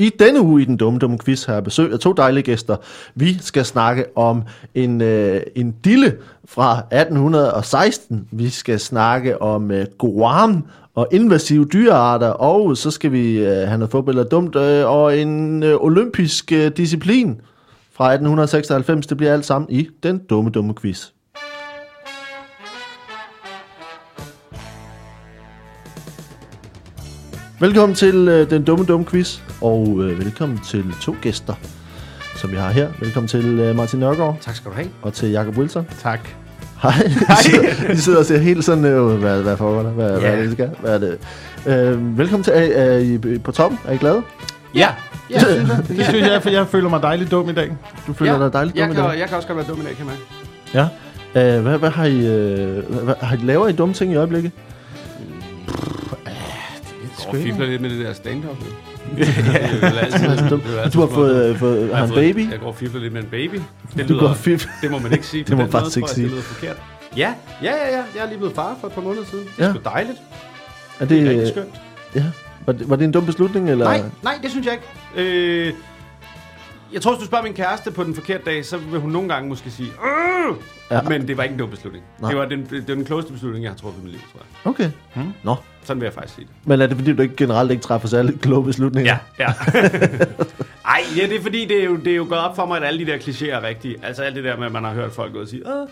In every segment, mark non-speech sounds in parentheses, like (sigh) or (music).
I denne uge i den dumme dumme quiz har jeg besøg af to dejlige gæster. Vi skal snakke om en, øh, en dille fra 1816. Vi skal snakke om øh, Guam og invasive dyrearter, og så skal vi øh, have noget fodbold og dumt, øh, og en øh, olympisk øh, disciplin fra 1896. Det bliver alt sammen i den dumme dumme quiz. Velkommen til øh, den dumme dumme quiz, og øh, velkommen til to gæster, som jeg har her. Velkommen til øh, Martin Nørgaard Tak skal du have. og til Jakob Wilson. Tak. Hej. I (laughs) sidder, I sidder og ser helt sådan, øh, hvad, hvad foregår der? Hvad, yeah. hvad er det, det skal? Hvad er det? Øh, velkommen til. Er, er I på toppen? Er I glade? Ja. Ja, det synes jeg, for jeg føler mig dejligt dum i dag. Du føler ja. dig dejligt jeg dum i kan, dag? jeg kan også godt være dum i dag, kan man. Ja. Øh, hvad, hvad, har I, øh, hvad, har I laver I dumme ting i øjeblikket? Jeg går fifler lidt med det der stand-up. Jo. Det er dumt. Du har fået, øh, fået har en baby? Jeg går fifler lidt med en baby. Det Du lyder, går fif. det må man ikke sige. (laughs) Det må den faktisk ikke sige. Det lyder forkert. Ja, ja, ja, ja. Jeg er lige blevet far for et par måneder siden. Det er Ja. sgu dejligt. Er Det er det, rigtig øh, skønt. ja. Var, det, var det en dum beslutning? Eller? Nej, nej, det synes jeg ikke. Øh, jeg tror, hvis du spørger min kæreste på den forkerte dag, så vil hun nogle gange måske sige, øh! Ja. men det var ikke en dum beslutning. Nej. Det var, den, det var den klogeste beslutning, jeg har truffet i mit liv, tror jeg. Okay. Hmm. Nå. Sådan vil jeg faktisk sige det. Men er det fordi, du ikke generelt ikke træffer særlig kloge beslutninger? Ja, ja. (laughs) Ej, ja, det er fordi, det er, jo, det er jo gået op for mig, at alle de der klichéer er rigtige. Altså alt det der med, at man har hørt folk gå og sige, Åh,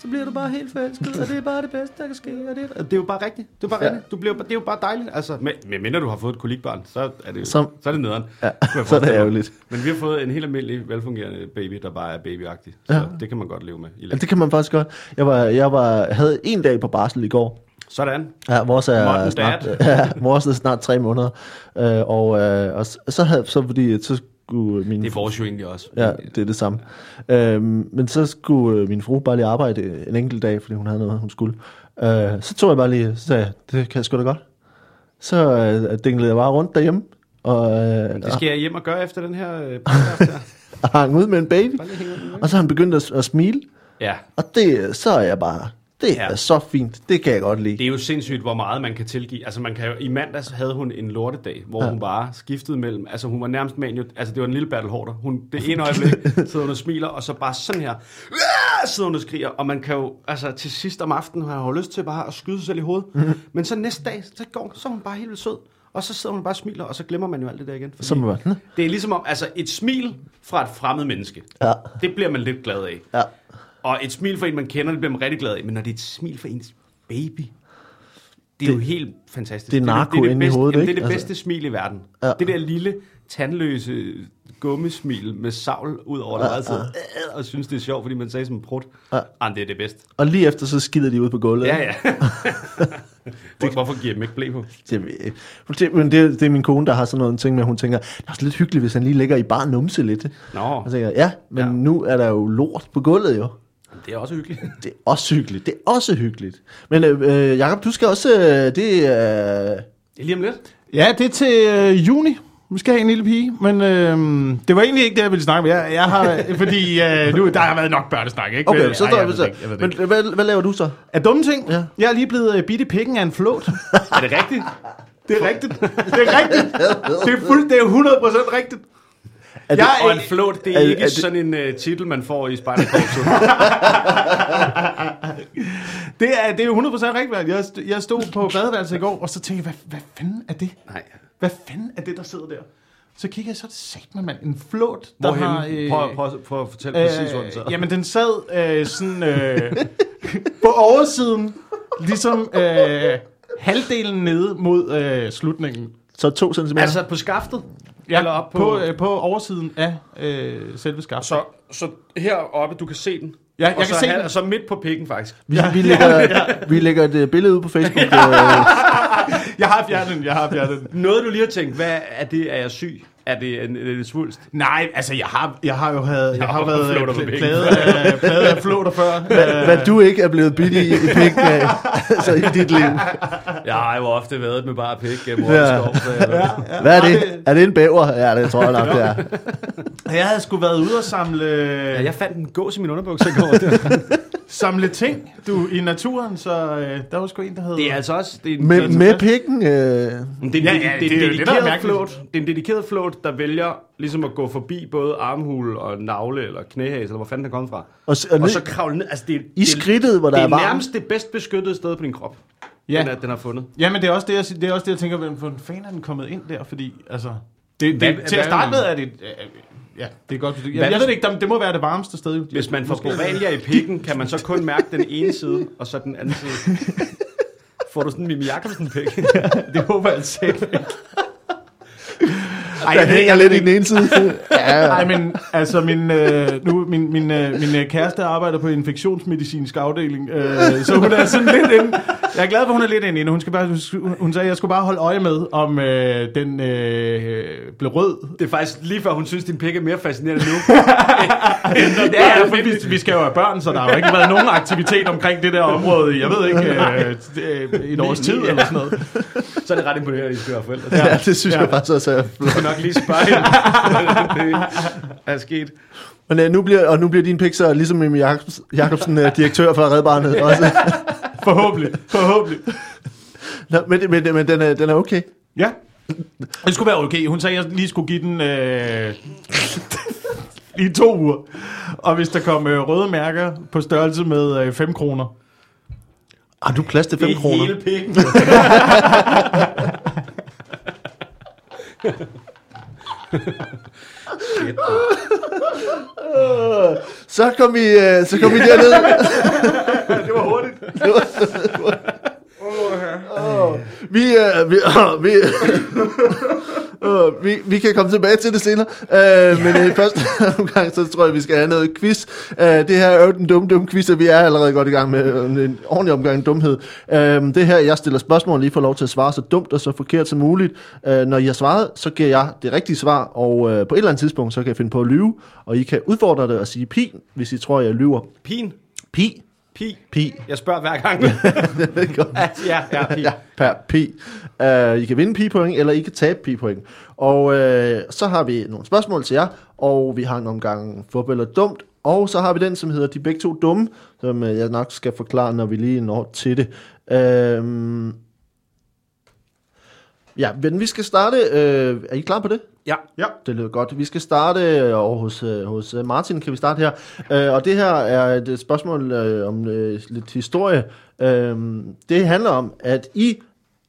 så bliver du bare helt forelsket, og det er bare det bedste, der kan ske. Og det, er, det er jo bare rigtigt. Det er bare Ja. rigtigt. Du bliver, det er jo bare dejligt. Altså, med, med mindre du har fået et kolikbarn, så er det, Som- så er det nederen. Ja, så er det ærgerligt. Men vi har fået en helt almindelig, velfungerende baby, der bare er babyagtig. Så Ja. det kan man godt leve med. I Ja, det kan man faktisk godt. Jeg, var, jeg var, havde en dag på barsel i går. Sådan. Ja, vores er, snart, (laughs) ja, vores er snart tre måneder. Øh, og, øh, og så, så havde så fordi så skulle min Det er vores jo egentlig også. Ja, det er det samme. Øhm, men så skulle øh, min fru bare lige arbejde en enkelt dag, fordi hun havde noget, hun skulle. Øh, så tog jeg bare lige, så sagde jeg, det kan jeg sgu da godt. Så øh, dinglede jeg bare rundt derhjemme, og, øh, Det skal jeg hjem og gøre efter den her øh, podcast her. (laughs) hang ud med en baby. Med. Og så har han begyndt at, at smile, Ja. og det, så er jeg bare, det er Ja. så fint, det kan jeg godt lide. Det er jo sindssygt, hvor meget man kan tilgive. Altså, man kan jo, I mandags havde hun en lortedag, hvor Ja. hun bare skiftede mellem... Altså, hun var nærmest man, altså, det var en lille Bertel Hårder. Hun, det ene øjeblik sidder hun og smiler, og så bare sådan her, "Ah!" sidder hun og skriger, og man kan jo, altså, til sidst om aftenen har jo lyst til bare at skyde sig selv i hovedet. Mhm. Men så næste dag, så, går, så er hun bare helt vildt sød. Og så sidder hun bare og smiler, og så glemmer man jo alt det der igen. Må man, det er ligesom om, altså et smil fra et fremmed menneske, Ja, det bliver man lidt glad af. ja. Og et smil for en, man kender, det bliver man rigtig glad af. Men når det er et smil for ens baby, det er Det- det, jo helt fantastisk. det er narko det, det, inde i bedste, hovedet, jamen? Det er det Altså- bedste smil i verden. Ja. Ja. Det der lille, tandløse gummismil med savl ud over, Ja, bare sidder "Øh", og synes, det er sjovt, fordi man sagde som en prut. Ja. Ja. Ah, det er det bedste. Og lige efter, så skider de ud på gulvet. Ja, ja. (laughs) Hvor, hvorfor giver dem ikke blæ på? Det, det, men det, det er min kone, der har sådan noget ting med, at hun tænker, det er også lidt hyggeligt, hvis han lige ligger i bare numse lidt. Nå, Og tænker ja, men ja. Ja. nu er der jo lort på gulvet jo. Det er også hyggeligt. (laughs) Det er også hyggeligt. Det er også hyggeligt. Men øh, Jacob, du skal også... Øh, det øh, Det er lige om lidt. Ja, det er til øh, juni. Vi skal have en lille pige, men øh, det var egentlig ikke det, jeg ville snakke med. Jeg, jeg har, (laughs) fordi øh, nu, der har været nok børnesnak, ikke? Okay, så Ej, jeg så. ikke, jeg Men ikke. hvad, hvad laver du så? Af dumme ting? Ja. Jeg er lige blevet øh, bidt i pikken af en flåt. Er det rigtigt? Det er rigtigt. Det er rigtigt. (laughs) Det er, fuld, det er 100% rigtigt. Er det, Jeg Og er, en flot, det er, er- ikke er det- sådan en uh, titel, man får i Spejderkorpset. (laughs) det, er, det er jo 100% rigtigt. Jeg, jeg stod på badeværelset i går, og så tænkte jeg, hvad, hvad fanden er det? Nej. Hvad fanden er det, der sidder der? Så kigger jeg, så er det sagt mig, mand. En flåt, der Hvorhenne? har... Øh, Prøv, prøv, prøv at fortælle præcis, hvor den sad. Jamen, den sad øh, sådan øh, (laughs) på oversiden, ligesom øh, halvdelen nede mod øh, slutningen. så to centimeter? Altså på skaftet? Eller op på... på, øh, på oversiden af øh, selve skaftet. så, så heroppe, du kan se den. Ja, jeg og kan så se den. Og så midt på pikken, faktisk. vi, vi, (laughs) lægger, vi lægger et øh, billede ud på Facebook. (laughs) øh, Jeg har fjernet den, jeg har fjernet den. Noget, du lige har tænkt, hvad er det, er jeg syg? Er det en, en, en svulst? Nej, altså, jeg har, jeg har jo havde, jeg har har været flåter på pl- pikken. pladet af, (laughs) pladet af flåter før. hvad, hvad du ikke er blevet bidt i, i pikken af (laughs) altså, i dit liv. Jeg har jo ofte været med bare pik gennem Ja. ja. skov, så jeg ved. ja, Hvad er det? Er det en bæver? Ja, det tror jeg nok, det er. Jeg havde sgu været ude og samle, Ja, jeg fandt en gås i min underbukser i går. (laughs) samle ting du, i naturen, så øh, der var sgu en, der hed... Det er altså også... Det er en, Med, det er, med pikken? Øh, det er en, Ja, ja, det er en det er jo det, der er dedikeret mærkeligt. flåt. Det er en dedikeret flåt idiot, der vælger ligesom at gå forbi både armhul og navle eller knæhæs, eller hvor fanden den kommer fra. Og, s- og, Og så kravle ned. Altså, det, er- I det, skridtet, hvor der det er er varmt. nærmest det bedst beskyttede sted på din krop, Ja. den, er, den har fundet. Ja, men det er også det, jeg, det er også det, jeg tænker, hvordan fanden er den kommet ind der? Fordi, altså... Det, Hvad- det, til at hvad- starte med er det... øh, Ja, det er godt. Jeg, Hvad- jeg ved ikke, det må være det varmeste sted. Hvis man får borrelia i pikken, kan man så kun mærke den ene side, og så den anden side. (laughs) Får du sådan en Mimi Jacobsen-pik? Det håber jeg selv ikke. Der hænger lidt i den ene side. (laughs) ja, Nej, men altså, min, øh, nu, min, min, øh, min øh, kæreste arbejder på infektionsmedicinsk afdeling, øh, så hun er sådan lidt inde. Jeg er glad for, at hun er lidt inde. Hun, skal bare, hun, hun sagde, at jeg skulle bare holde øje med, om øh, den øh, blev rød. Det er faktisk lige før, hun synes, din pik er mere fascinerende nu. (laughs) Ja, ja, for vi, vi skal jo have børn, så der har jo ikke været nogen aktivitet omkring det der område jeg ved ikke, øh, øh, et års (laughs) tid eller sådan noget. Så er det ret imponerende, at I skal være forældre. ja, det synes Ja. jeg faktisk også er Jeg skal nok lige hende. (laughs) det er sket. Men øh, nu bliver, og nu bliver din pik så ligesom Mimi Jacobsen, Jacobsen øh, direktør for Red Barnet (laughs) også. Forhåbentlig, forhåbentlig. Nå, men men, men den, er, den er okay. Ja. Det skulle være okay. Hun sagde, at jeg lige skulle give den øh, (laughs) lige to uger. Og hvis der kom øh, røde mærker på størrelse med øh, 5 kroner. Har du plads til 5 Det er kroner? hele pikken. Shit, Så kom vi, øh, så kom vi derned. (laughs) Det var hurtigt. Vi, øh, vi, øh, (laughs) vi, øh, vi, vi kan komme tilbage til det senere. Øh, men i første omgang, så tror jeg, vi skal have noget quiz. Øh, det her er jo den dumme, dumme quiz, og vi er allerede godt i gang med en ordentlig omgang dumhed. Øh, det her, jeg stiller spørgsmål, lige får lov til at svare så dumt og så forkert som muligt. Øh, når I har svaret, så giver jeg det rigtige svar, og øh, på et eller andet tidspunkt, så kan jeg finde på at lyve, og I kan udfordre det og sige pi, hvis I tror, jeg lyver. Pin. Pi. Pi. Pi. Jeg spørger hver gang. (laughs) Det er godt. ja, ja, pi. ja, per pi. Uh, I kan vinde pi-point, eller I kan tabe pi-point. Og uh, så har vi nogle spørgsmål til jer, og vi har en omgang fodbold og dumt, og så har vi den, som hedder De begge to dumme, som uh, jeg nok skal forklare, når vi lige når til det. Uh, ja, men vi skal starte... Uh, er I klar på det? Ja. Ja. Det lyder godt. Vi skal starte øh, over hos, øh, hos øh, Martin, kan vi starte her. Øh, og det her er et spørgsmål øh, om øh, lidt historie. Øh, det handler om, at i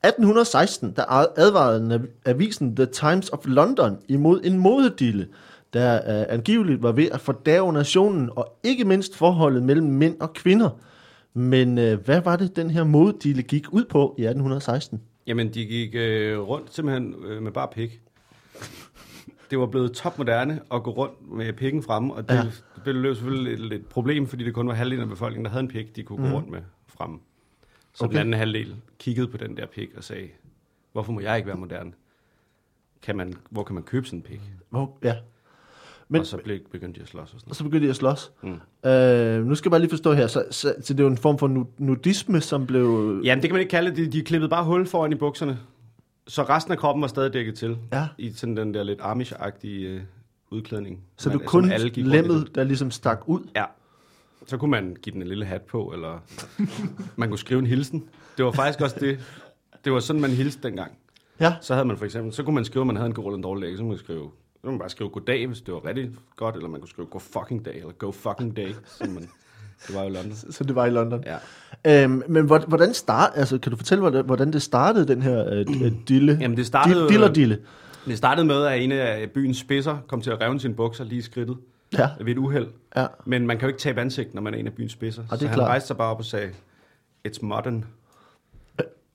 1816, der ad- advarede avisen The Times of London imod en modedille, der øh, angiveligt var ved at fordave nationen, og ikke mindst forholdet mellem mænd og kvinder. Men øh, hvad var det, den her modedille gik ud på i 1816? Jamen, de gik øh, rundt simpelthen øh, med bare pik. Det var blevet topmoderne at gå rundt med pikken fremme, og det, Ja. ja. det blev selvfølgelig et, et problem, fordi det kun var halvdelen af befolkningen, der havde en pik, de kunne gå Mhm. rundt med fremme. Så Okay. den anden halvdel kiggede på den der pik og sagde, hvorfor må jeg ikke være moderne? Kan man, hvor kan man købe sådan en pik? Hvor, ja. Men, Men, og så blev, begyndte de at slås og sådan og så begyndte de at slås. Mm. Øh, nu skal jeg bare lige forstå her, så, så, så det er jo en form for nu- nudisme, som blev... noget. Jamen, det kan man ikke kalde det. De, de klippede bare hul foran i bukserne. Så resten af kroppen var stadig dækket til. Ja. I sådan den der lidt Amish-agtige øh, udklædning. Så Man- du kun alle lemmet, der ligesom stak ud. Ja. Så kunne man give den en lille hat på, eller man kunne skrive en hilsen. Det var faktisk også det. Det var sådan, man hilste dengang. Ja. Så havde man for eksempel, så kunne man skrive, at man havde en god eller en dårlig dag. Så kunne man skrive, så kunne man bare skrive goddag, hvis det var rigtig godt, eller man kunne skrive go fucking day, eller go fucking day, som man, det var jo i London. Så det var i London. Ja. Øhm, men hvor- hvordan start, altså, kan du fortælle, hvordan, det startede, den her øh, øh, dille? Jamen, det startede, Dille, dille og det startede med, at en af byens spidser kom til at revne sine bukser lige i skridtet Ja, ved et uheld. ja. Men man kan jo ikke tabe ansigt, når man er en af byens spidser. er så han klart. rejste sig bare op og sagde, it's modern.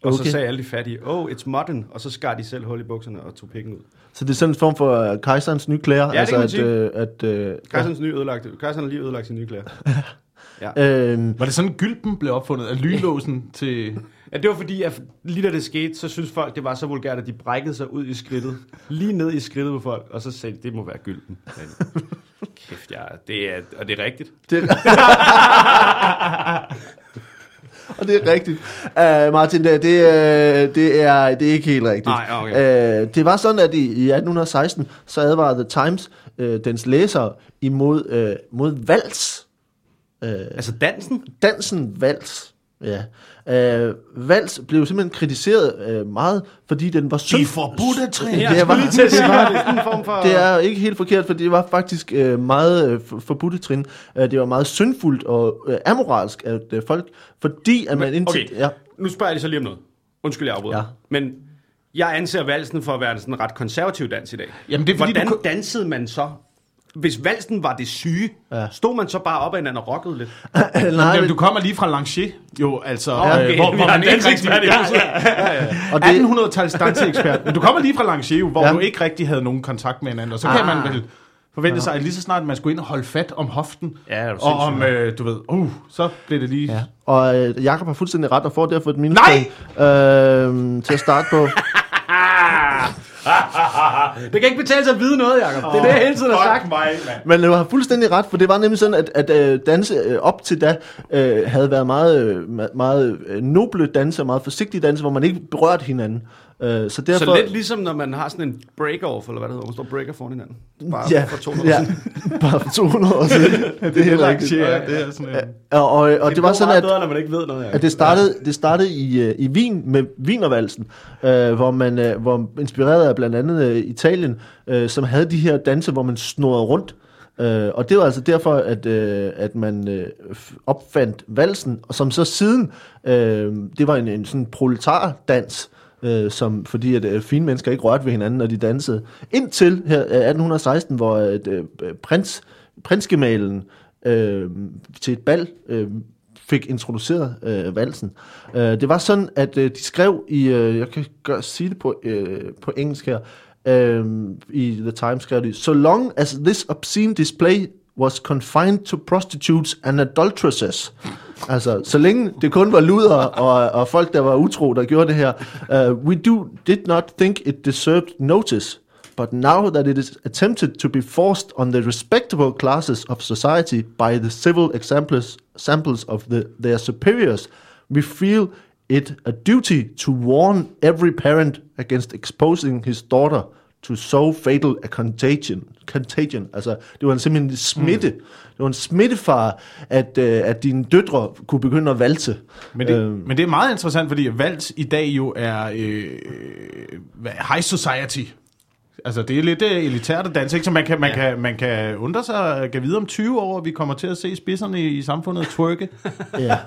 Og Okay. så sagde alle de fattige, oh, it's modern. Og så skar de selv hul i bukserne og tog pikken ud. Så det er sådan en form for øh, kejserens nye klæder? det kan man at, sige. øh, at, øh, Kejserens nye ødelagte. Kejseren har lige ødelagt sine nye klæder. (laughs) ja. øhm, Var det sådan, gylpen blev opfundet af lynlåsen (laughs) til... Ja, det var fordi, at lige da det skete, så synes folk, det var så vulgært, at de brækkede sig ud i skridtet. Lige ned i skridtet på folk. Og så sagde de, det må være gylden. Men, (laughs) Kæft, ja, det er, og det er rigtigt. det (laughs) og det er rigtigt. Uh, Martin, det, det, øh, det, er, det er ikke helt rigtigt. Nej, okay. Uh, det var sådan, at i, i 1816, så advarede The Times uh, dens læsere imod uh, mod vals. Uh, Altså dansen? dansen vals. Ja. Øh, Vals blev simpelthen kritiseret øh, meget, fordi den var synd. forbudte trin. Ja, Det var- det er for... Det er ikke helt forkert, for det var faktisk øh, meget øh, for- forbudte trin. Øh, det var meget syndfuldt og øh, amoralsk af øh, folk, fordi at man indtil... okay. Ja, Nu spørger jeg lige så lige om noget. Undskyld, jeg afbryder. Ja. Men jeg anser valsen for at være en sådan ret konservativ dans i dag. Jamen, det er fordi, Hvordan du- dansede man så? Hvis valsen var det syge, Ja. ja. stod man så bare op ad hinanden og rockede lidt? (clears throat) nej, Jamen, men, du kommer lige fra Lanché, jo, altså, Okay, øh, hvor, hvor man ikke rigtig... Ja, (laughs) ja, ja, ja. Og det- 1800-tals danseekspert. Men du kommer lige fra jo, hvor Ja. ja. du ikke rigtig havde nogen kontakt med hinanden, og så kan Ah. man vel forvente sig, at lige så snart man skulle ind og holde fat om hoften, Ja, og om, øh, du ved, uh, så blev det lige... ja. Og øh, Jakob har fuldstændig ret og får derfor et Nej! minuspoint øh, til at starte på. (laughs) det kan ikke betale sig at vide noget, Jacob. Det er det, jeg hele tiden har sagt. mig. Men du har fuldstændig ret, for det var nemlig sådan, at, at øh, danse øh, op til da øh, havde været meget, øh, meget noble danse og meget forsigtige danse, hvor man ikke berørte hinanden. Øh, så derfor... Så lidt ligesom, når man har sådan en break-off, eller hvad det hedder, hvor man står breaker foran hinanden. Bare ja, for 200 ja, (laughs) bare for 200 år siden. det er helt rigtigt. Ja, det er sådan en... Og, og, og det var sådan, at, bedre, når man ikke ved noget, at det startede, det startede i, øh, i Wien med Wienervalsen, øh, hvor man øh, hvor inspireret af blandt andet øh, Italien, øh, som havde de her danse, hvor man snurrede rundt. Øh, og det var altså derfor, at, øh, at man øh, opfandt valsen, og som så siden, øh, det var en, en sådan proletardans, øh, som, fordi at øh, fine mennesker ikke rørte ved hinanden, når de dansede. Indtil her, øh, 1816, hvor øh, øh, prins, prinsgemalen øh, til et bal øh, fik introduceret øh, valsen. Øh, det var sådan, at øh, de skrev i, øh, jeg kan gøre, sige det på, øh, på engelsk her, øh, i The Times skrev de, So long as this obscene display was confined to prostitutes and adulteresses. Altså, så længe det kun var luder og, og folk, der var utro, der gjorde det her. Uh, we do, did not think it deserved notice. But now that it is attempted to be forced on the respectable classes of society by the civil examples, samples of the, their superiors, we feel it a duty to warn every parent against exposing his daughter to so fatal a contagion. contagion. Altså, det var en simpelthen en smitte. Mm. Det var en smittefare, at, øh, at dine døtre kunne begynde at valse. Men det, Øh, men det er meget interessant, fordi Vals i dag jo er øh, high society. Altså, det er lidt øh, elitært at danse, ikke? Så man kan, man, ja. kan, man kan undre sig, kan vide om 20 år, at vi kommer til at se spidserne i, i samfundet twerke. (laughs) Ja.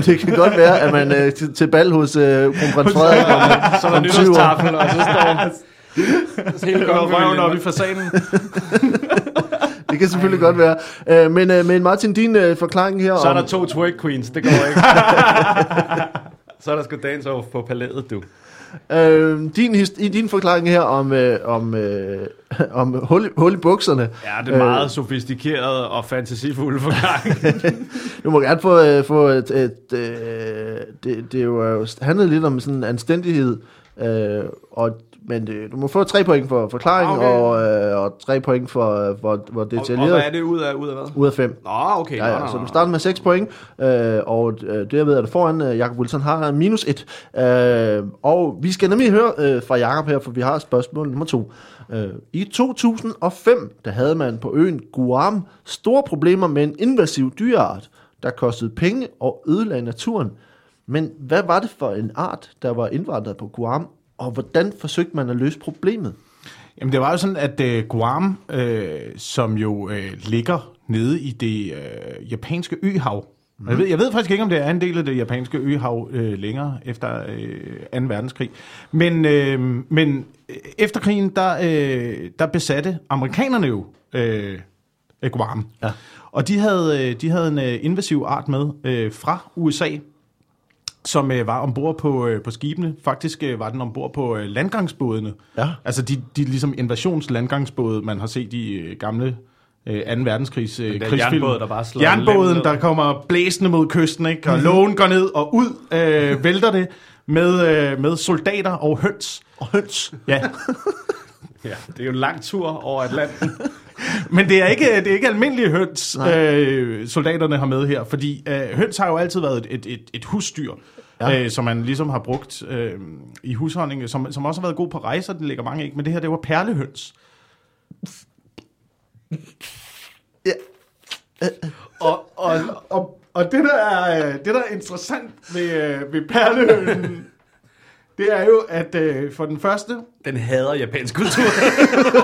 det kan godt være, at man øh, til, til bal hos øh, kronprins Frederik om, (laughs) Så er der om 20 år. og så står (laughs) (laughs) hele Og røven op i fasanen. (laughs) Det kan selvfølgelig godt være. Øh, men, øh, men Martin, din øh, forklaring her Så er om... der to twerk queens, det går ikke. (laughs) så er der sgu dance over på palæet, du. Øh, din, i din forklaring her om, øh, om, øh, om hul, hul i bukserne. Ja, det er meget sofistikeret og fantasifulde forklaring. Du må gerne få, øh, få et... et øh, det, det er jo øh, handlet lidt om sådan anstændighed, øh, og, men det, du må få tre point for forklaring, Okay. og, øh, og tre point for, øh, hvor, hvor og, og detaljeret. hvad er det ud af, ud af hvad? Ud af fem. Nå, okay. Ja, ja, nå, så du starter med 6 point, øh, og øh, det jeg ved, at foran øh, Jakob Wilson har minus 1. Øh, og vi skal nemlig høre øh, fra Jakob her, for vi har spørgsmål nummer 2. Øh, I 2005, der havde man på øen Guam store problemer med en invasiv dyreart, der kostede penge og ødelagde naturen. Men hvad var det for en art, der var indvandret på Guam, og hvordan forsøgte man at løse problemet? Jamen, det var jo sådan, at øh, Guam, øh, som jo øh, ligger nede i det øh, japanske øhav, mm. jeg, ved, jeg ved faktisk ikke, om det er en del af det japanske øhav øh, længere efter øh, 2. verdenskrig. Men, øh, men øh, efter krigen, der, øh, der besatte amerikanerne jo øh, Guam. Ja. Og de havde, øh, de havde en øh, invasiv art med øh, fra USA, som øh, var ombord på, øh, på skibene. Faktisk øh, var den ombord på øh, landgangsbådene. Ja. Altså de, de ligesom invasionslandgangsbåde, man har set i øh, gamle øh, 2. verdenskrigs øh, krigsfilm. jernbåd, der bare slår Jernbåden, der kommer blæsende mod kysten, ikke? og lågen går ned og ud, øh, (laughs) vælter det med, øh, med soldater og høns. Og høns. Ja, Ja, det er jo en lang tur over Atlanten. (laughs) men det er ikke, det er ikke almindelige høns, øh, soldaterne har med her, fordi øh, høns har jo altid været et, et, et, et husdyr, Ja. øh, som man ligesom har brugt øh, i husholdning, som, som også har været god på rejser, den lægger mange æg, men det her, det var perlehøns. Ja. og, og, og, Og det der, er, det, der er interessant ved, øh, ved perlehønen, det er jo, at øh, for den første, Den hader japansk kultur.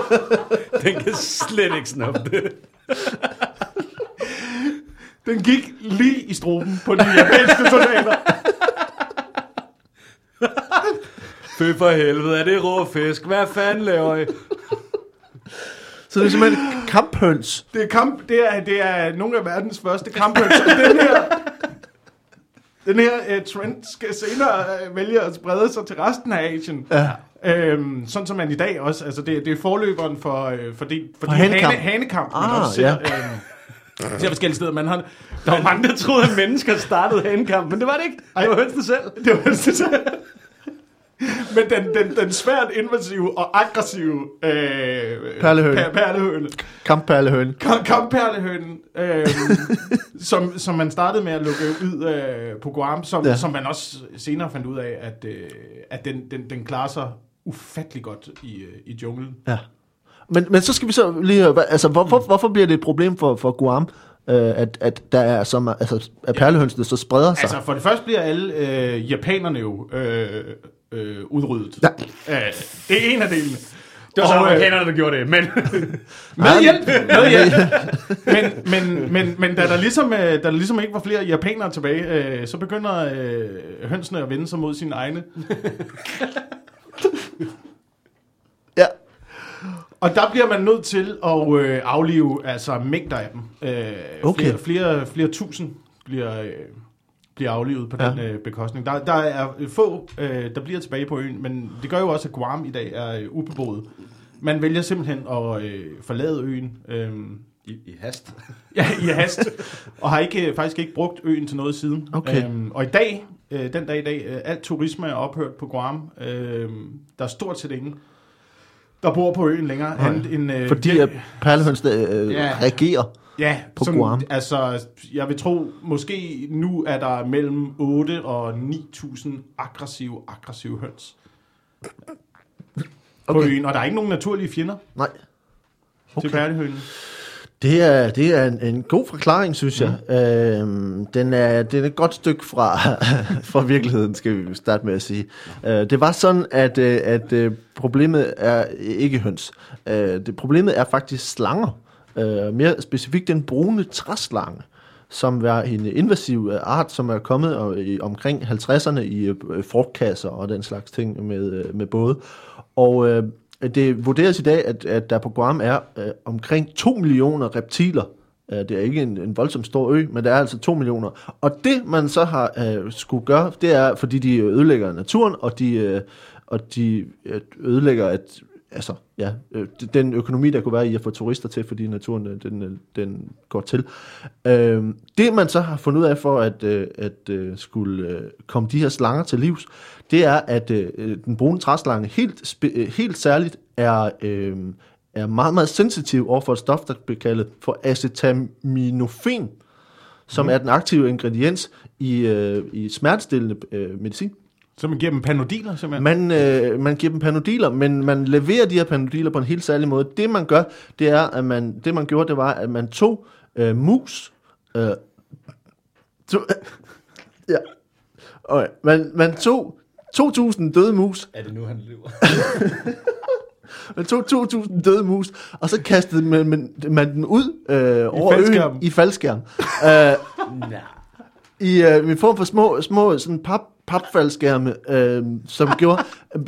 (laughs) den kan slet ikke snuppe det. den gik lige i struben på de japanske soldater. (laughs) Fø for helvede, er det rå fisk? Hvad fanden laver I? Så det er simpelthen kamphøns. Det er, kamp, det er, det er nogle af verdens første kamphøns. Og den her, den her uh, trend skal senere uh, vælge at sprede sig til resten af Asien. Ja. Øhm, sådan som man i dag også, altså det, det er forløberen for, øh, for, det, for, For de hanekamp. hane, hanekamp, man Ah, også ser, ja. øhm, ser forskellige steder. Man har, Der var mange, der troede, at mennesker startede hanekamp, men det var det ikke. Det var hønsene selv. det var det så. (laughs) Men den, den, den svært invasive og aggressive øh, Perlehøne. Per, perlehøne, Kampperlehøn. Kam- Kamperlehønen, øh, (laughs) som, som man startede med at lukke ud øh, på Guam, som, ja. som man også senere fandt ud af, at, øh, at den, den, den klarer sig ufattelig godt i, øh, i junglen. Ja. Men, men så skal vi så lige høre, altså, hvorfor, hvorfor bliver det et problem for, for Guam, øh, at, at der er så meget, altså, at perlehønsene så spreder sig? Altså for det første bliver alle øh, japanerne jo øh, øh, udryddet. Ja. Øh, det er en af delene. Det var så Og, øh, amerikanerne, der gjorde det, men... (laughs) Med hjælp! Med hjælp! men, men, men, men da, der ligesom, øh, da der ligesom ikke var flere japanere tilbage, øh, så begynder øh, hønsene at vende sig mod sine egne. ja. Og der bliver man nødt til at øh, aflive altså mængder af dem. Øh, Okay. flere, flere, flere tusind bliver, øh, bliver aflivet på Ja. den øh, bekostning. Der, der er få, øh, der bliver tilbage på øen, men det gør jo også, at Guam i dag er øh, ubeboet. Man vælger simpelthen at øh, forlade øen. Øh, I, I hast. (laughs) Ja, i hast. Og har ikke, øh, faktisk ikke brugt øen til noget siden. Okay. Øhm, og i dag, øh, den dag i dag, øh, alt turisme er ophørt på Guam. Øhm, der er stort set ingen, der bor på øen længere. Nej. Andet end, øh, Fordi at perlehønsene øh, Ja. reagerer. ja, på sådan, Guam. Altså, jeg vil tro, måske nu er der mellem 8 og 9.000 aggressive, aggressive høns på Okay. øen. Og der er ikke nogen naturlige fjender Nej. okay. til perlehønen. Det er, det er en, en god forklaring, synes jeg. Øhm, den, er, den er et godt stykke fra, (laughs) fra virkeligheden, skal vi starte med at sige. Øh, det var sådan, at, øh, at øh, problemet er ikke høns. Øh, det, problemet er faktisk slanger. Øh, mere specifikt den brune træslange som er en invasiv øh, art, som er kommet omkring 50'erne i frugtkasser og den slags ting med, med både. Og øh, Øh, det vurderes i dag, at, at der på Guam er øh, omkring 2 millioner reptiler. Øh, det er ikke en, en voldsomt stor ø, men der er altså 2 millioner. Og det, man så har øh, skulle gøre, det er, fordi de ødelægger naturen, og de, øh, og de øh, ødelægger at, altså, ja, øh, den økonomi, der kunne være i at få turister til, fordi naturen øh, den, øh, den går til. Øh, det, man så har fundet ud af for at, øh, at øh, skulle øh, komme de her slanger til livs, det er, at øh, den brune træslange helt, øh, helt særligt er, øh, er meget, meget sensitiv over for et stof, der bliver kaldet for acetaminophen, som mm. er den aktive ingrediens i, øh, i smertestillende øh, medicin. Så man giver dem panodiler, simpelthen. Man, øh, man giver dem panodiler, men man leverer de her panodiler på en helt særlig måde. Det man gør, det er, at man, det man gjorde, det var, at man tog øh, mus, øh, to, (laughs) ja, okay. man, man tog 2.000 døde mus, Er det nu, han lever? (laughs) man tog 2.000 døde mus, og så kastede man, man, man den ud øh, over faldskærm. øen i faldskærm. (laughs) øh, Nej. i øh, en form for små, små sådan pap, papfaldskærme, øh, som gjorde... (laughs)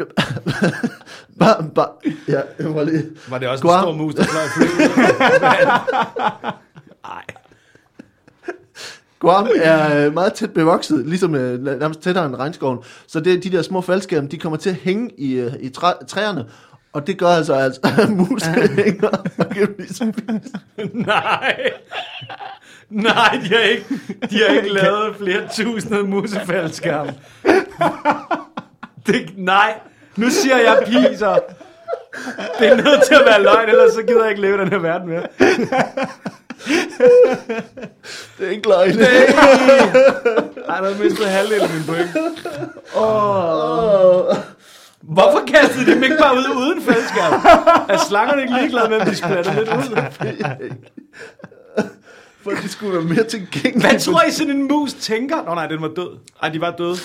bare, bare, ja, jeg må lige... Var det også Guam. en stor mus, der fløj? (laughs) Nej. Guam er øh, meget tæt bevokset, ligesom øh, nærmest tættere end regnskoven. Så det, de der små faldskærme, de kommer til at hænge i, øh, i træ, træerne. Og det gør altså, at (laughs) mus hænger og kan blive spist. Nej. Nej, de har ikke, de har ikke lavet flere tusinde musefaldskærm. Det, nej. Nu siger jeg piser. Det er nødt til at være løgn, ellers så gider jeg ikke leve i den her verden mere. Det er ikke løgn. Ej, der har mistet halvdelen af min point. Åh. Hvorfor kastede de dem ikke bare ud uden faldskærm? Er slangerne ikke ligeglade med, at de splatter lidt ud? For det skulle være mere tilgængeligt. Hvad tror I sådan en mus tænker? Nå nej, den var død. Ej, de var døde.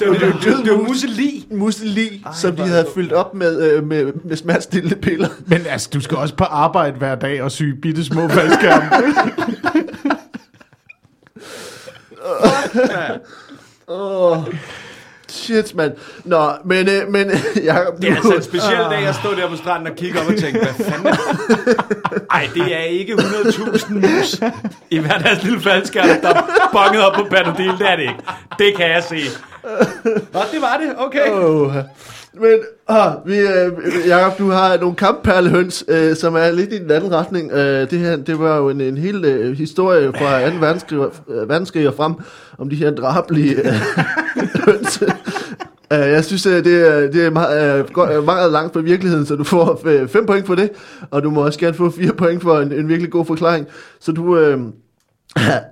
Det var, Det var det, død det var mus. museli. Museli, Ej, som de havde fyldt op med, øh, med, med smertestillende piller. Men altså, du skal også på arbejde hver dag og sy bitte små faldskærme. (laughs) Åh, shit, mand. Nå, men, øh, men (laughs) Jacob, Det er altså en speciel dag at stå der på stranden og kigge op og tænke, hvad fanden Ej, det er ikke 100.000 mus i hver deres lille faldskærm, der er bonget op på Panodil. Det er det ikke. Det kan jeg se. Nå, det var det. Okay. Åh, men ah, vi, øh, Jacob, du har nogle kampperlehøns, øh, som er lidt i den anden retning. Øh, det her, det var jo en, en hel øh, historie fra 2. verdenskrig, øh, verdenskrig og frem, om de her drabelige øh, høns. Uh, jeg synes, øh, det er, det er meget, uh, godt, øh, meget langt fra virkeligheden, så du får 5 point for det, og du må også gerne få 4 point for en, en virkelig god forklaring. Så du, øh,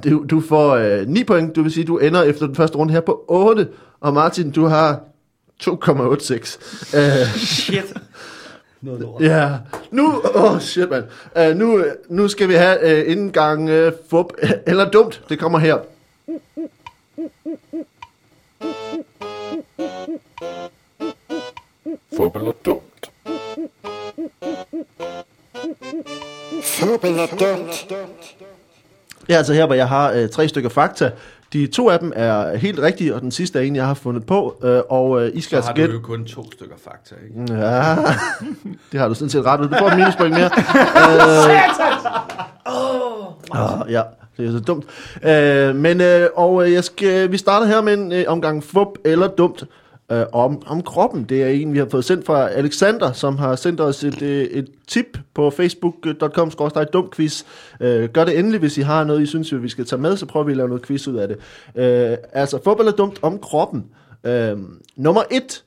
du, du får øh, 9 point, du vil sige, du ender efter den første runde her på 8, og Martin, du har 2,86. Uh, Shit. Noget lort. Ja, nu, oh shit mand, uh, nu, nu skal vi have uh, indgang uh, fup, eller dumt, det kommer her. Fup eller dumt. Fup eller dumt. Ja, altså her, hvor jeg har uh, tre stykker fakta. De to af dem er helt rigtige, og den sidste er en, jeg har fundet på, uh, og uh, I skal Så altså har du gætte. jo kun to stykker fakta, ikke? Ja, (laughs) det har du sådan set ret ud. Du får et minuspoint mere. (laughs) oh, ja, det er så dumt. Uh, men, uh, og uh, jeg skal, vi starter her med en uh, omgang fup eller dumt øh, om, om kroppen. Det er en, vi har fået sendt fra Alexander, som har sendt os et, øh, et tip på facebook.com dumquiz. Øh, gør det endelig, hvis I har noget, I synes, vi skal tage med, så prøver vi at lave noget quiz ud af det. Øh, altså, fodbold er dumt om kroppen. Øh, nummer et.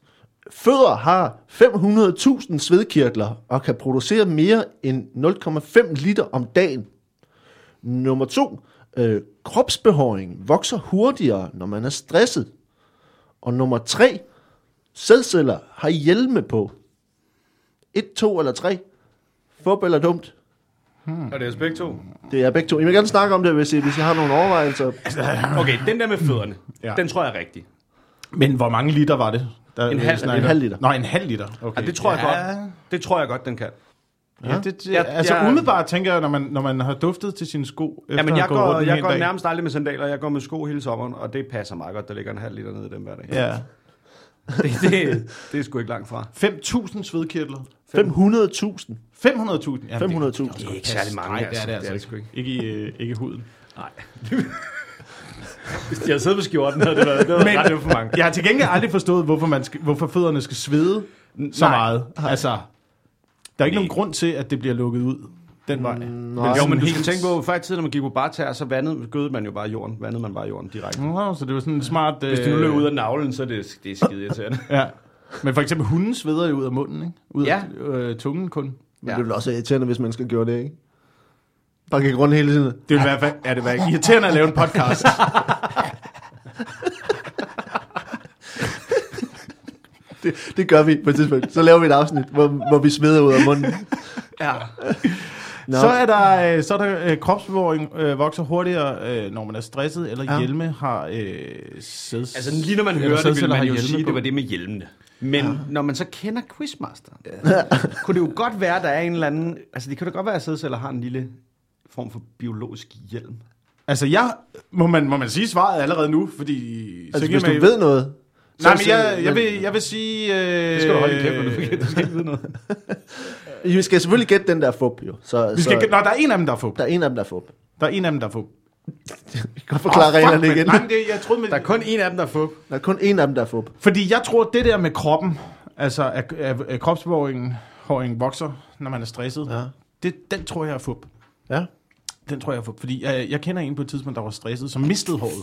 Fødder har 500.000 svedkirtler og kan producere mere end 0,5 liter om dagen. Nummer to. Øh, kropsbehåring vokser hurtigere, når man er stresset. Og nummer tre. Sædceller har hjelme på. Et, to eller tre. Fup eller dumt. Og det er os begge to. Det er begge to. I må gerne snakke om det, hvis I, hvis I har nogle overvejelser. (laughs) Okay, den der med fødderne, Ja. den tror jeg er rigtig. Men hvor mange liter var det? Der, En halv- en halv liter. Nå, en halv liter. Okay. Ja, det tror jeg ja. godt. Det tror jeg godt, den kan. Ja, det, det, Jeg- altså jeg- umiddelbart tænker jeg, når man, når man har duftet til sine sko, efter Ja, men at jeg går, rundt jeg går dag. nærmest aldrig med sandaler. Jeg går med sko hele sommeren, og det passer meget godt. Der ligger en halv liter nede i dem hver dag. Ja. (laughs) Det, det, (laughs) det er sgu ikke langt fra. 5.000 svedkirtler. 500.000. 500.000. Ja, 500.000. Det, Det er ikke særlig mange, Nej, det er altså. det altså er ikke. ikke. Ikke i, øh, ikke i huden. Nej. (laughs) Hvis de havde siddet på skjorten, havde det været, det var Men- ret for mange. Jeg har til gengæld aldrig forstået, hvorfor, man skal, hvorfor fødderne skal svede så Nej. meget. Altså, der er ikke nogen grund til, at det bliver lukket ud den vej. nej. Jo, men du skal tænke på, før i tiden, når man gik på bartær, så vandede, gødede man jo bare jorden. Vandede man bare jorden direkte. Nå, så det var sådan en smart... Hvis det nu løb ud af navlen, så er det, det er skide irriterende. (laughs) Ja. Men for eksempel hunden sveder jo ud af munden, ikke? Ud af Ja. øh, tungen kun. Men det vil også være irriterende, hvis man skal gøre det, ikke? Bare gik rundt hele tiden. Det vil være, er det være irriterende at lave en podcast. (laughs) Det, det gør vi på et tidspunkt. Så laver vi et afsnit, hvor, hvor vi sveder ud af munden. Ja. Nå. Så er der, øh, så er der øh, kropsbevaring øh, vokser hurtigere, øh, når man er stresset, eller Ja. ja. hjelme har øh, sæds... Altså lige når man hører det, vil man jo sige, på. det var det med hjelmene. Men ja. når man så kender Quizmasteren, (laughs) kunne det jo godt være, der er en eller anden... Altså det kan da godt være, at sædceller har en lille form for biologisk hjelm. Altså, jeg, må, man, må man sige svaret allerede nu, fordi... Altså, kan hvis du man- ved noget. Nej, men så- jeg, jeg, vil, jeg vil sige... Øh, Det skal du holde i kæft, du forkert. Du skal ikke vide noget. (laughs) Vi skal selvfølgelig gætte den der fup, jo. Så, Vi skal, så, nå, der er en af dem, der er fup. der er en af dem, der er fup. Der er en af dem, der er fup. Vi (laughs) kan forklare oh, reglerne men- igen. Nej, men det, jeg troede, med, Der er kun en af dem, der er fup. Der er kun en af dem, der er fup. Fordi jeg tror, det der med kroppen, altså at, at, at kropsbevaringen håringen vokser, når man er stresset, Ja. det, den tror jeg er fup. Ja. Den tror jeg er fup. Fordi jeg, jeg kender en på et tidspunkt, der var stresset, som mistede håret.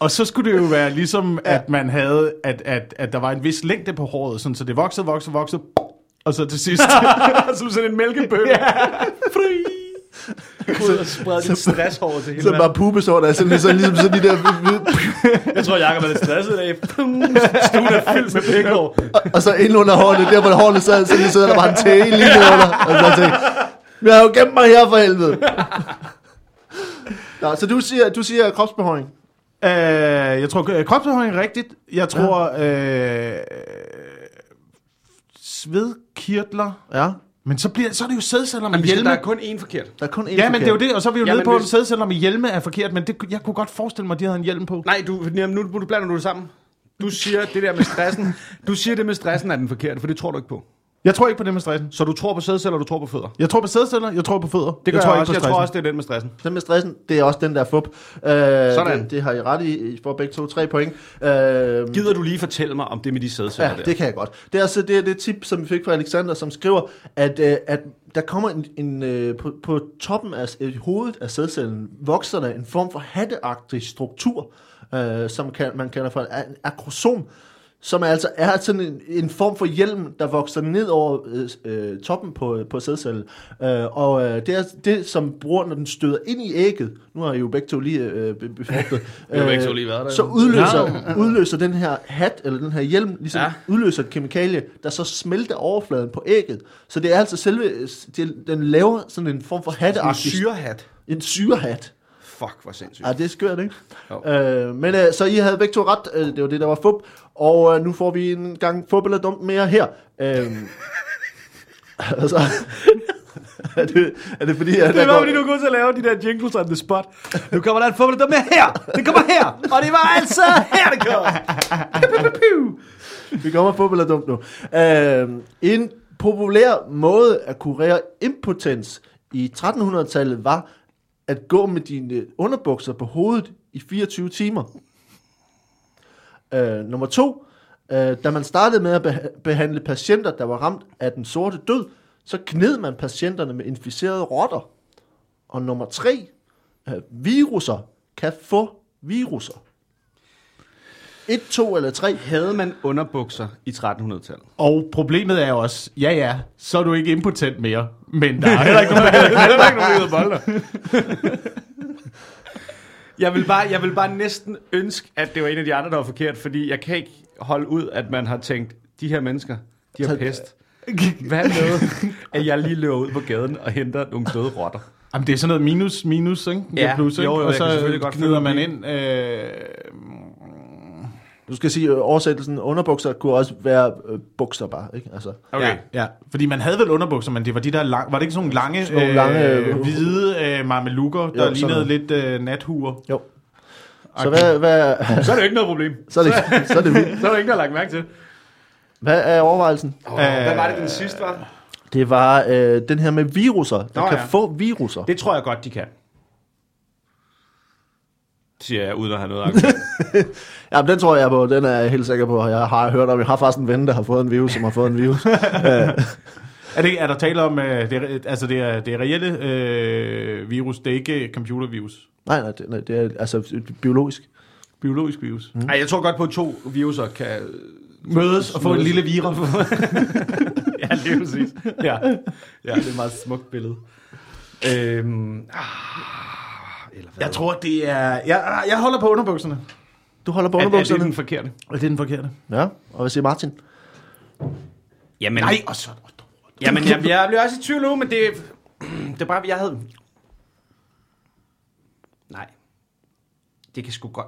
Og så skulle det jo være ligesom, (laughs) Ja. at man havde, at, at, at der var en vis længde på håret, sådan, så det voksede, voksede, voksede, og så til sidst... (laughs) Som sådan en mælkebøtte. (laughs) Fri! Ud og sprede din stresshår til hele Så bare pubesår, der er sådan, ligesom, ligesom sådan de der... Jeg tror, Jacob er lidt stresset i dag. Stuen er fyldt med pikhår. Og, og så ind under hårene, der hvor hårene sad, så lige sidder der bare en tæge lige under. Og så tænker jeg, Jeg har jo gemt mig her for helvede. Nå, så du siger, du siger kropsbehøring. Øh, jeg tror, øh, kropsbehøring er rigtigt. Jeg tror, øh, svedkirtler. Ja, Men så, bliver, så er det jo sædceller med hjelme. der er kun én forkert. der er kun en Ja, men det er jo det, og så er vi jo Ja, nede på, at hvis- sædceller med hjelme er forkert, men det, jeg kunne godt forestille mig, at de havde en hjelm på. Nej, du, nu, nu blander du det sammen. Du siger det der med stressen. Du siger det med stressen er den forkerte, for det tror du ikke på. Jeg tror ikke på det med stressen. Så du tror på sædceller, og du tror på fødder. Jeg tror på sædceller, jeg tror på fødder. Det gør jeg tror jeg ikke også. på Jeg tror stressen. også, det er den med stressen. Den med stressen, det er også den der fup. Øh, Sådan. Det, det har I ret i. I får begge to tre point. Øh, Gider du lige fortælle mig om det med de sædceller Ja, der? det kan jeg godt. Det er altså det, er det tip, som vi fik fra Alexander, som skriver, at, øh, at der kommer en, en øh, på, på toppen af øh, hovedet af sædcellen, vokser der en form for hatteagtig struktur, øh, som kan, man kalder for en akrosom, som altså er sådan en, en form for hjelm, der vokser ned over øh, øh, toppen på, på sædcellen. Øh, og øh, det er det, som bruger, når den støder ind i ægget. Nu har I jo begge to lige øh, be- befrugtet. (laughs) har begge to lige været der, Så udløser, udløser den her hat, eller den her hjelm, ligesom Ja. udløser et kemikalie, der så smelter overfladen på ægget. Så det er altså selve, det, den laver sådan en form for En hatteagtig... syrehat. En syrehat. Fuck, hvor sindssygt. Ja, det er skørt, ikke? Jo. Øh, men øh, så I havde begge to ret. Øh, det var det, der var fup. Og øh, nu får vi en gang fup eller dumt mere her. Øh, (laughs) altså, (laughs) er, det, er det fordi, at Det der var, går, fordi du god til at lave de der jingles on the spot. Nu kommer der en fodbold, der med her. Det kommer her. Og det var altså her, det kom. Piu, piu, piu. vi kommer fup eller dumt nu. Øh, en populær måde at kurere impotens i 1300-tallet var at gå med dine underbukser på hovedet i 24 timer. Øh, nummer to, øh, da man startede med at behandle patienter, der var ramt af den sorte død, så kned man patienterne med inficerede rotter. Og nummer tre, øh, viruser kan få viruser. Et, to eller tre. Havde man underbukser i 1300-tallet? Og problemet er jo også, ja ja, så er du ikke impotent mere. Men der er heller ikke nogen, der heller ikke nogen, der bolder. Jeg vil, bare, jeg vil bare næsten ønske, at det var en af de andre, der var forkert, fordi jeg kan ikke holde ud, at man har tænkt, de her mennesker, de har pest. Hvad med, at jeg lige løber ud på gaden og henter nogle døde rotter? Jamen, det er sådan noget minus, minus, ikke? Ja, plus, ikke? jo, jo, og jeg så kan selvfølgelig godt knyder følge man ind. Øh, Du skal sige, øh, oversættelsen underbukser kunne også være øh, bukser bare, ikke? Altså, Okay. Ja, ja, fordi man havde vel underbukser, men det var de der lang, var det ikke sådan nogle lange, Sådan nogle lange, øh, øh, hvide øh, marmelukker, der sådan lignede noget. lidt øh, nathuer? jo. Så hvad, hvad, Så er det jo ikke noget problem. (laughs) så er det, så er det vildt. (laughs) Så er der der har lagt mærke til. Hvad er overvejelsen? Oh, hvad var det, den sidste var? Det var øh, den her med viruser, der Nå, kan ja. få viruser. Det tror jeg godt, de kan. Siger jeg, uden at have noget. (laughs) (laughs) Ja, men den tror jeg på, den er jeg helt sikker på. Jeg har hørt om, jeg har faktisk en ven, der har fået en virus, som har fået en virus. (laughs) Er, det, er der tale om, øh, det er, altså det er, det er reelle øh, virus, det er ikke computervirus? nej, nej, det, nej, det er altså biologisk. Biologisk virus. Mm. Nej, jeg tror godt på, at to viruser kan... Mødes og få en lille virus. (laughs) ja, det er præcis. Ja. ja, det er et meget smukt billede. Øhm, ah, eller hvad? Jeg tror, det er... Jeg, jeg holder på underbukserne. Du holder på er, er det underbukserne? den forkerte? Og det er den forkerte. Ja, og hvad siger Martin? Jamen, Nej, og så... Jamen, jeg, jeg bliver også i tvivl nu, men det, det er bare, jeg havde... Nej. Det kan sgu godt...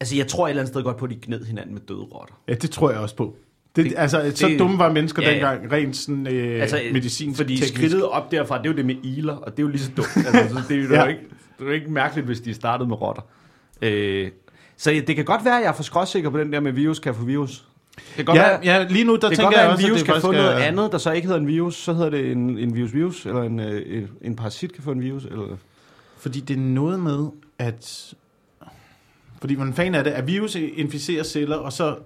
Altså, jeg tror et eller andet sted godt på, at de gned hinanden med døde rotter. Ja, det tror jeg også på. Det, Det- det, altså, så det- dumme var mennesker ja, ja, dengang, rent sådan, øh, altså, medicin. Fordi teknisk. skridtet op derfra, det er jo det med iler, og det er jo lige så dumt. (laughs) altså, så det er jo ja. ikke, det er jo ikke mærkeligt, hvis de startede med rotter. Øh, så det kan godt være, at jeg er for skråsikker på den der med virus kan få virus. Det kan godt Ja, være, ja, lige nu, der det tænker godt jeg være, at en virus at kan få noget er- andet, der så ikke hedder en virus. Så hedder det en, en virus-virus, eller en, øh, en, en parasit kan få en virus. Eller... Fordi det er noget med, at... Fordi hvordan fanden er det, at virus inficerer celler, og så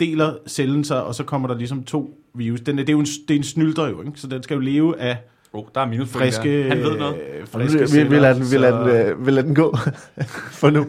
deler cellen sig, og så kommer der ligesom to virus. Den er, det er jo en, det er en snylter jo, ikke? Så den skal jo leve af Oh, der er minus friske, Han ved noget. øh, Vi, friske vi, celler. vi, lader den, vi, lader den, øh, vi lader den gå (laughs) for nu.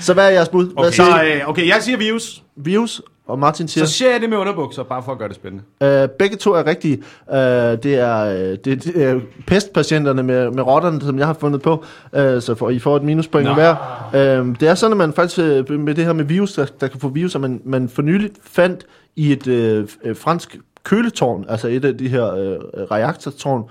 Så hvad er jeres bud? Hvad Okay. siger Så øh, okay, jeg siger virus. Virus, og Martin siger... Så ser jeg det med underbukser, bare for at gøre det spændende. Øh, begge to er rigtige. Øh, det, er, øh, det, det er pestpatienterne med, med rotterne, som jeg har fundet på, øh, så for, I får et minuspoint hver. Øh, det er sådan, at man faktisk øh, med det her med virus, der, der kan få virus, at man, man for nyligt fandt i et øh, fransk køletårn, altså et af de her øh, reaktortårn,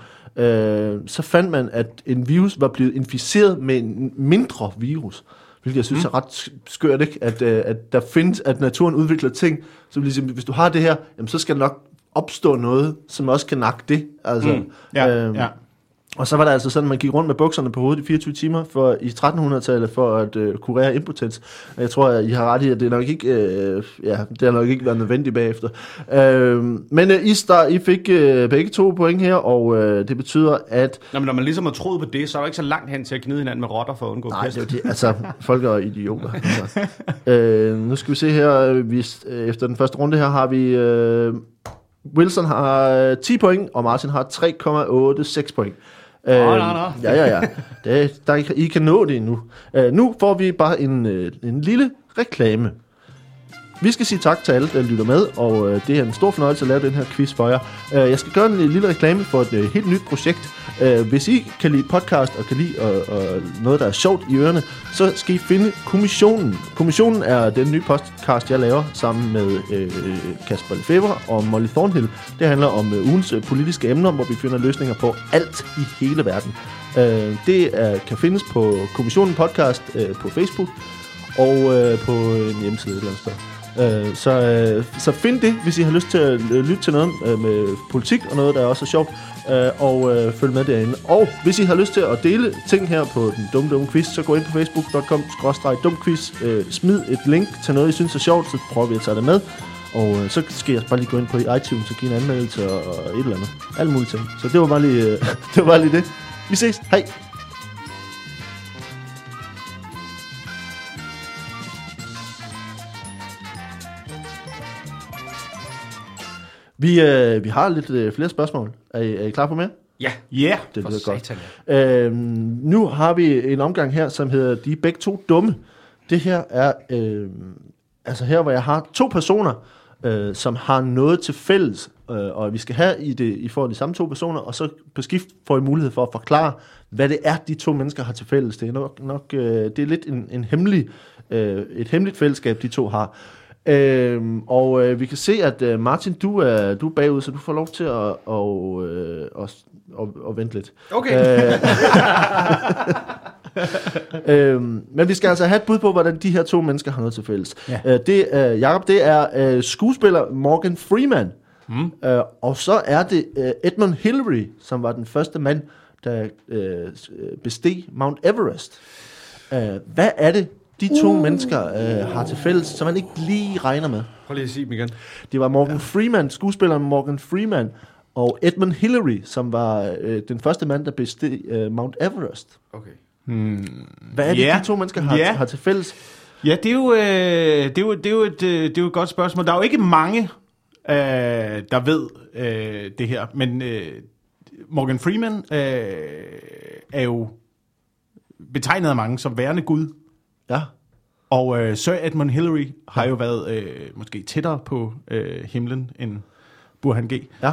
øh, så fandt man, at en virus var blevet inficeret med en mindre virus. Hvilket jeg synes mm. er ret sk- skørt, ikke? At, øh, at der findes, at naturen udvikler ting, så ligesom, hvis du har det her, jamen, så skal der nok opstå noget, som også kan nakke det. Altså, Mm. Ja, øhm, ja. Og så var der altså sådan, at man gik rundt med bukserne på hovedet i 24 timer for, i 1300-tallet for at øh, kurere impotens. Og Jeg tror, at I har ret i, at det nok ikke, øh, ja, det har nok ikke været nødvendigt bagefter. Øh, men øh, I, star, I fik øh, begge to point her, og øh, det betyder, at Nå, men når man ligesom har troet på det, så er der ikke så langt hen til at gnide hinanden med rotter for at undgå Nej, pest. det er det. Altså, (laughs) folk er idioter. Altså. øh, nu skal vi se her. øh, Vi, øh, efter den første runde her har vi... Øh, Wilson har øh, 10 point, og Martin har 3,86 point. Øh, Nå, nå, nå. Ja, ja, ja. Det, der, I kan nå det endnu. Øh, nu får vi bare en, øh, en lille reklame. Vi skal sige tak til alle, der lytter med, og øh, det er en stor fornøjelse at lave den her quiz for jer. Øh, jeg skal gøre en lille reklame for et øh, helt nyt projekt. Øh, hvis I kan lide podcast og kan lide og, og noget, der er sjovt i ørerne, så skal I finde Kommissionen. Kommissionen er den nye podcast, jeg laver sammen med øh, Kasper Lefebvre og Molly Thornhill. Det handler om øh, ugens øh, politiske emner, hvor vi finder løsninger på alt i hele verden. Øh, det er, kan findes på Kommissionen Podcast øh, på Facebook og øh, på en hjemmeside et eller andet sted. Øh, så, øh, så find det, hvis I har lyst til at øh, lytte til noget øh, med politik og noget, der også er sjovt, øh, og øh, følg med derinde. Og hvis I har lyst til at dele ting her på den dumme, dumme quiz, så gå ind på facebook.com-dumquiz, øh, smid et link til noget, I synes er sjovt, så prøver vi at tage det med. Og øh, så skal jeg bare lige gå ind på iTunes og give en anmeldelse og, og et eller andet. Alle mulige ting. Så det var bare lige, øh, (laughs) det. Var bare lige det. Vi ses. Hej. Vi, øh, vi har lidt øh, flere spørgsmål. Er I, er I klar på mere? Ja, Ja. Det lyder godt. Øhm, nu har vi en omgang her, som hedder De er begge to dumme. Det her er, øh, altså her hvor jeg har to personer, øh, som har noget til fælles, øh, og vi skal have i det, I får de samme to personer, og så på skift får I mulighed for at forklare, hvad det er, de to mennesker har til fælles. Det er nok, nok øh, det er lidt en, en hemmelig, øh, et hemmeligt fællesskab, de to har. Øhm, og øh, vi kan se, at øh, Martin, du er, du er bagud, så du får lov til at, og, øh, at, at, at vente lidt. Okay. Øh, (laughs) øhm, men vi skal altså have et bud på, hvordan de her to mennesker har noget til fælles. Ja. Øh, det, øh, Jacob, det er øh, skuespiller Morgan Freeman. Mm. Øh, og så er det øh, Edmund Hillary, som var den første mand, der øh, besteg Mount Everest. Øh, hvad er det, de to uh. mennesker øh, har til fælles, som man ikke lige regner med? Prøv lige at sige dem igen. Det var Morgan Freeman, skuespilleren Morgan Freeman, og Edmund Hillary, som var øh, den første mand, der besteg øh, Mount Everest. Okay. Hvad er det, Ja. de to mennesker har, Ja. har til fælles? Ja, det er, jo, øh, det, er jo, det, er jo et, øh, det er jo et godt spørgsmål. Der er jo ikke mange, øh, der ved øh, det her, men øh, Morgan Freeman øh, er jo betegnet af mange som værende Gud, Ja. og øh, Sir Edmund Hillary har jo været øh, måske tættere på øh, himlen end Burhan G. Ja. (laughs)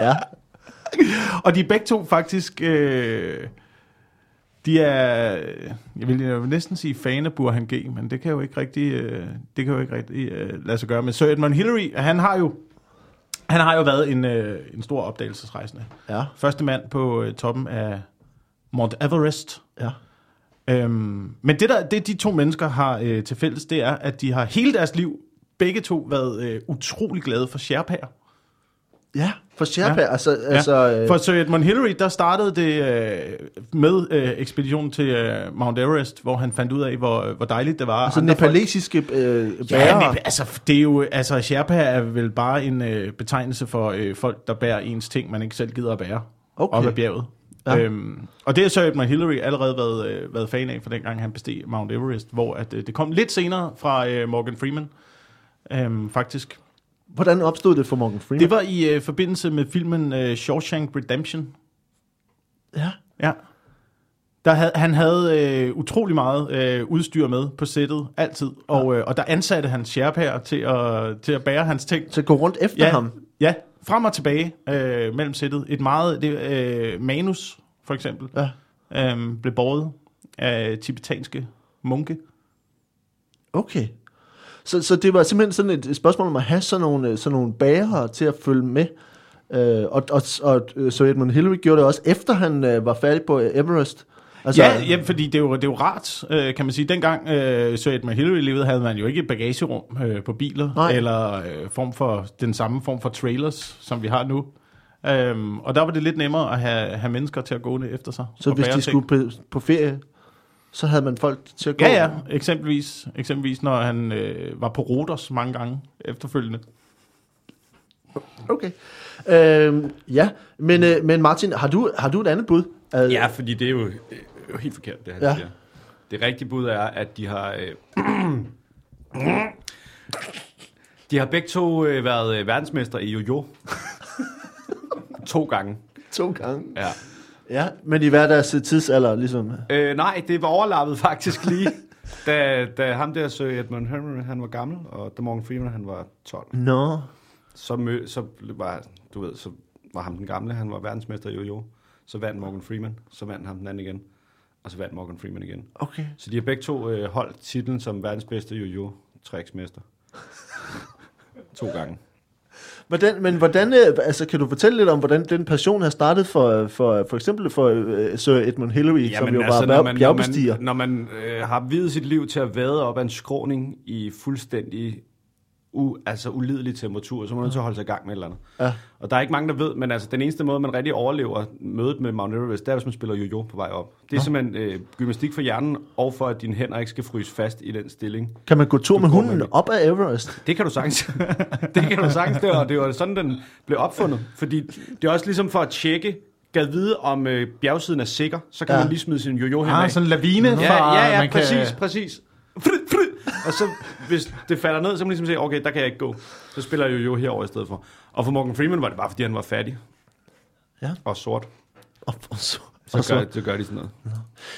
ja. Og de er begge to faktisk... Øh, de er, jeg vil, jeg vil næsten sige fan af Burhan G, men det kan jo ikke rigtig, øh, det kan jo ikke rigtig øh, lade sig gøre. Men Sir Edmund Hillary, han har jo, han har jo været en, øh, en stor opdagelsesrejsende. Ja. Første mand på øh, toppen af Mount Everest. Ja. Øhm, men det, der, det de to mennesker har øh, til fælles, det er, at de har hele deres liv begge to været øh, utrolig glade for Sherpaer. Ja, for Sherpa, Ja. ja. altså... altså ja. øh, For Sir Edmund Hillary, der startede det øh, med øh, ekspeditionen til øh, Mount Everest, hvor han fandt ud af, hvor, hvor dejligt det var. altså Andre nepalesiske øh, Ja, bærere. men, altså, det er jo, altså, Sherpa er vel bare en øh, betegnelse for øh, folk, der bærer ens ting, man ikke selv gider at bære Okay. op ad bjerget. Ja. Ja. Øhm, og det har Sir Edmund Hillary allerede været, øh, været fan af, for dengang han besteg Mount Everest, hvor at, øh, det kom lidt senere fra øh, Morgan Freeman, øhm, faktisk. Hvordan opstod det for Morgan Freeman? Det var i øh, forbindelse med filmen øh, Shawshank Redemption. Ja. Ja. Der havde, han havde øh, utrolig meget øh, udstyr med på sættet, altid. Og, øh, og der ansatte han Sherpaer til at, til at bære hans ting. Så gå rundt efter Ja, ham. ja frem og tilbage øh, mellem sættet. Et meget, det, øh, manus for eksempel, Ja. øh, blev båret af tibetanske munke. Okay. Så, så det var simpelthen sådan et spørgsmål om at have sådan nogle, øh, sådan nogle bærere til at følge med. Øh, og, og, og øh, så Edmund Hillary gjorde det også, efter han øh, var færdig på Everest. Altså, ja, ja, fordi det er jo, det er jo rart, øh, kan man sige. Dengang øh, Sir Edmund Hillary levede, havde man jo ikke et bagagerum øh, på biler, Nej. eller øh, form for, den samme form for trailers, som vi har nu. Øhm, og der var det lidt nemmere at have, have mennesker til at gå ned efter sig. Så hvis de ting. skulle på, på ferie, så havde man folk til at gå. Ja, ja, eksempelvis, eksempelvis når han øh, var på Rodos mange gange efterfølgende. Okay. Øhm, ja, men, øh, men Martin, har du, har du et andet bud? Øh, Ja, fordi det er jo, er jo helt forkert, det han ja. siger. Det rigtige bud er, at de har... Øh, (clears throat) de har begge to øh, været øh, verdensmester i jojo. To gange. To gange. Ja. Ja, men i hver deres tidsalder, ligesom. Øh, nej, det var overlappet faktisk lige, (laughs) da, da ham der Sir Edmund Henry, han var gammel, og da Morgan Freeman, han var 12. Nå. Så, mø, så var, du ved, så var ham den gamle, han var verdensmester i jojo. Så vandt Morgan Freeman, så vandt ham den anden igen, og så vandt Morgan Freeman igen. Okay. Så de har begge to øh, holdt titlen som verdens bedste jojo træksmester. (laughs) to gange. Hvordan, men hvordan, øh, altså kan du fortælle lidt om, hvordan den passion har startet for, for, for eksempel for øh, Sir Edmund Hillary, som jo var når man, når man, når man øh, har videt sit liv til at vade op ad en skråning i fuldstændig u, altså ulidelig temperatur, så man nødt til at holde sig i gang med et eller andet. Ja. Og der er ikke mange, der ved, men altså, den eneste måde, man rigtig overlever mødet med Mount Everest, det er, hvis man spiller jojo på vej op. Det er simpelthen øh, gymnastik for hjernen, og for at dine hænder ikke skal fryse fast i den stilling. Kan man gå tur med hunden med op ad Everest? Det kan du sagtens. (laughs) det kan du sagtens. Det var, det var sådan, den blev opfundet. Fordi det er også ligesom for at tjekke, gad vide, om øh, bjergsiden er sikker, så kan Ja. ja. man lige smide sin jojo hen Ah, sådan en lavine. Ja, ja, ja, man præcis, kan... præcis. Og så, hvis det falder ned, så kan man ligesom sige, okay, der kan jeg ikke gå. Så spiller jeg jo herover i stedet for. Og for Morgan Freeman var det bare, fordi han var fattig. Ja. Og sort. Og, og så, Så, og gør, så gør de sådan noget.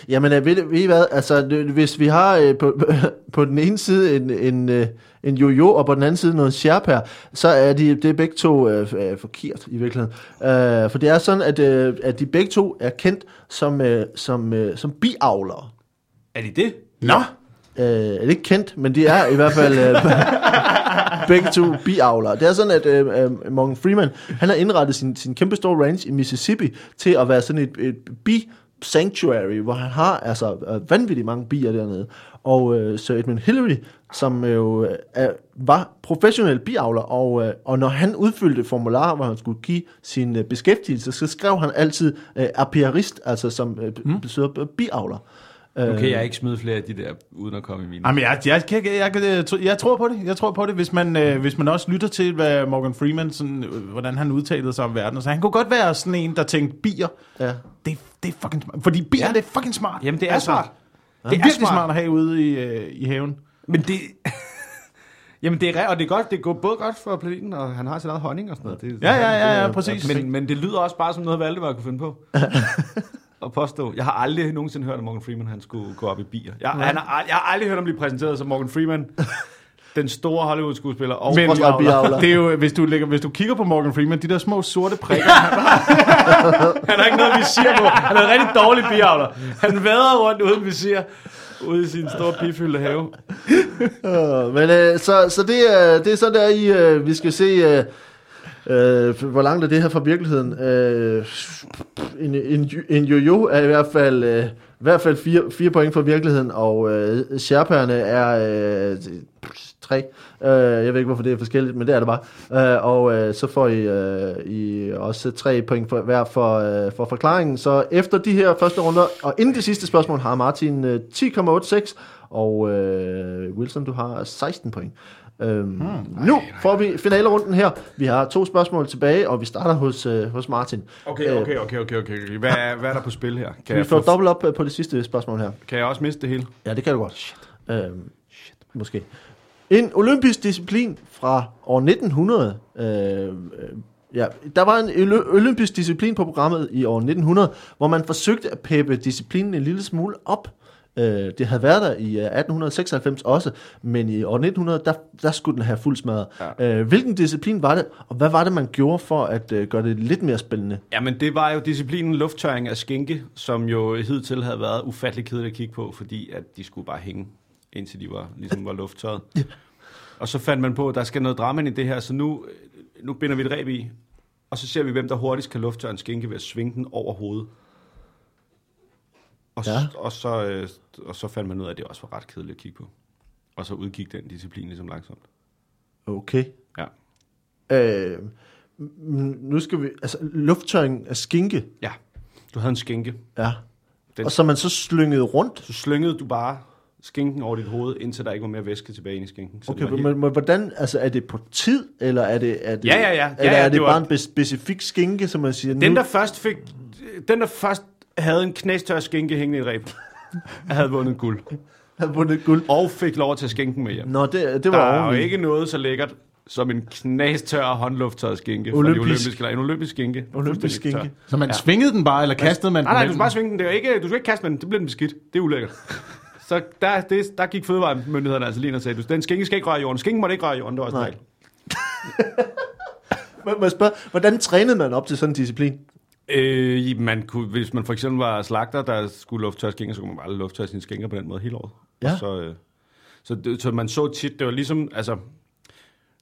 Jamen, øh, ved, ved I hvad? Altså, hvis vi har øh, på, (laughs) på den ene side en, en, øh, en jojo, og på den anden side noget sherpa, så er de, det er begge to øh, øh, forkert i virkeligheden. Øh, for det er sådan, at, øh, at de begge to er kendt som, øh, som, øh, som biavlere. Er de det? Nå, Øh, er det ikke kendt, men de er i hvert fald øh, (laughs) begge to biavlere. Det er sådan, at øh, øh, Morgan Freeman, han har indrettet sin, sin kæmpe store range i Mississippi til at være sådan et, et bi sanctuary, hvor han har altså øh, vanvittigt mange bier dernede. Og øh, Sir Edmund Hillary, som jo øh, er, var professionel biavler, og, øh, og når han udfyldte formularer, hvor han skulle give sin øh, beskæftigelse, så skrev han altid øh, apiarist, altså som øh, Mm. betyder biavler. Nu kan jeg ikke smide flere af de der, uden at komme i mine. Jamen, jeg, jeg, jeg, jeg, jeg, jeg, tror på det. Jeg tror på det, hvis man, øh, hvis man også lytter til, hvad Morgan Freeman, sådan, øh, hvordan han udtalede sig om verden. Så han kunne godt være sådan en, der tænkte, bier, Ja. det, det er fucking smart. Fordi bier, ja. Det er fucking smart. Jamen, det er smart. Det er virkelig smart. smart at have ude i, øh, i haven. Men det... (laughs) Jamen, det er, og det er godt, det går både godt for planeten, og han har sin eget honning og sådan noget. Det, Ja, ja, ja, ja, er- præcis. Men, men det lyder også bare som noget, Valdemar kunne finde på. (laughs) at påstå. Jeg har aldrig nogensinde hørt, at Morgan Freeman han skulle gå op i bier. Jeg, han har, jeg har aldrig hørt ham blive præsenteret som Morgan Freeman, (laughs) den store Hollywood-skuespiller. Og Men biavler. det er jo, hvis du, lægger, hvis du kigger på Morgan Freeman, de der små sorte prikker, han har (laughs) ikke noget visir på. Han er en rigtig dårlig biavler. Han vader rundt uden visir ude i sin store pigfyldte have. (laughs) Øh, men øh, så, så det, er, det er sådan der i, øh, vi skal se, øh, øh, hvor langt er det her fra virkeligheden. Øh, en, en, en jojo er i hvert fald, øh, i hvert fald fire, fire point fra virkeligheden, og øh, Sherpaerne er øh, tre. Øh, jeg ved ikke, hvorfor det er forskelligt, men det er det bare. Øh, og øh, så får I, øh, I også tre point for, hver for, øh, for forklaringen. Så efter de her første runder, og inden det sidste spørgsmål, har Martin øh, 10,86, og øh, Wilson, du har 16 point. Øhm, hmm, nu får vi finalerunden her. Vi har to spørgsmål tilbage, og vi starter hos, øh, hos Martin. Okay, okay, okay, okay, okay. Hvad, er- hvad er der på spil her? Kan vi jeg, få dobbelt op øh, på det sidste spørgsmål her? kan jeg også miste det hele? Ja, det kan du godt. Shit. Øhm, shit. Måske. En olympisk disciplin fra år 1900. Øh, øh, ja, der var en oly- olympisk disciplin på programmet i år 1900, hvor man forsøgte at peppe disciplinen en lille smule op. Øh, det havde været der i øh, 1896 også, men i år 1900, der, der skulle den have fuld smadret. Ja. Øh, hvilken disciplin var det, og hvad var det, man gjorde for at øh, gøre det lidt mere spændende? Jamen, det var jo disciplinen lufttørring af skinke, som jo hidtil havde været ufattelig kedeligt at kigge på, fordi at de skulle bare hænge, indtil de var, ligesom var lufttørret. Og så fandt man på, at der skal noget drama ind i det her, så nu, nu binder vi et reb i, og så ser vi, hvem der hurtigst kan lufttørre en skinke ved at svinge den over hovedet. Og, Ja. og, så, øh, og så fandt man ud af, at det også var ret kedeligt at kigge på. Og så udgik den disciplin ligesom langsomt. Okay. Ja. Øh, nu skal vi... Altså, lufttørring af skinke. ja. Du havde en skinke. Ja. Den- Og så man så slynget rundt. Så slyngede du bare skinken over dit hoved, indtil der ikke var mere væske tilbage i skinken. Så Okay, men, men hvordan, altså er det på tid, eller er det, er det, Ja, ja, ja. eller Ja, ja, er det, det var- bare en specifik skinke, som man siger, Den, nu der først fik... Den, der først havde en knæstør skinke hængende i et ræb, havde vundet guld. har vundet guld? Og fik lov at tage skinken med hjem. Nå, det, det Der var er jo ordentligt. ikke noget så lækkert som en knastør håndlufttørret skinke. fra Olympisk. De olympiske lege. En olympisk skinke. Olympisk Fuldstændig tør. skinke. Så man ja. svingede den bare, eller kastede man Nej, nej, du skal bare svinge den. Det er ikke, du skal ikke kaste med den. Det bliver den beskidt. Det er ulækkert. Så der, det, der gik fødevaremyndighederne altså lige ind og sagde, du, den skinke skal ikke røre i jorden. Skinken må ikke røre i jorden. Det var også Nej. (laughs) Må jeg spørge, hvordan trænede man op til sådan en disciplin? Øh, man kunne, hvis man for eksempel var slagter, der skulle lufttørre skinker, så kunne man bare lufttørre sine skinker på den måde hele året. Ja. Og så, øh, så, det, så man så tit, det var ligesom, altså,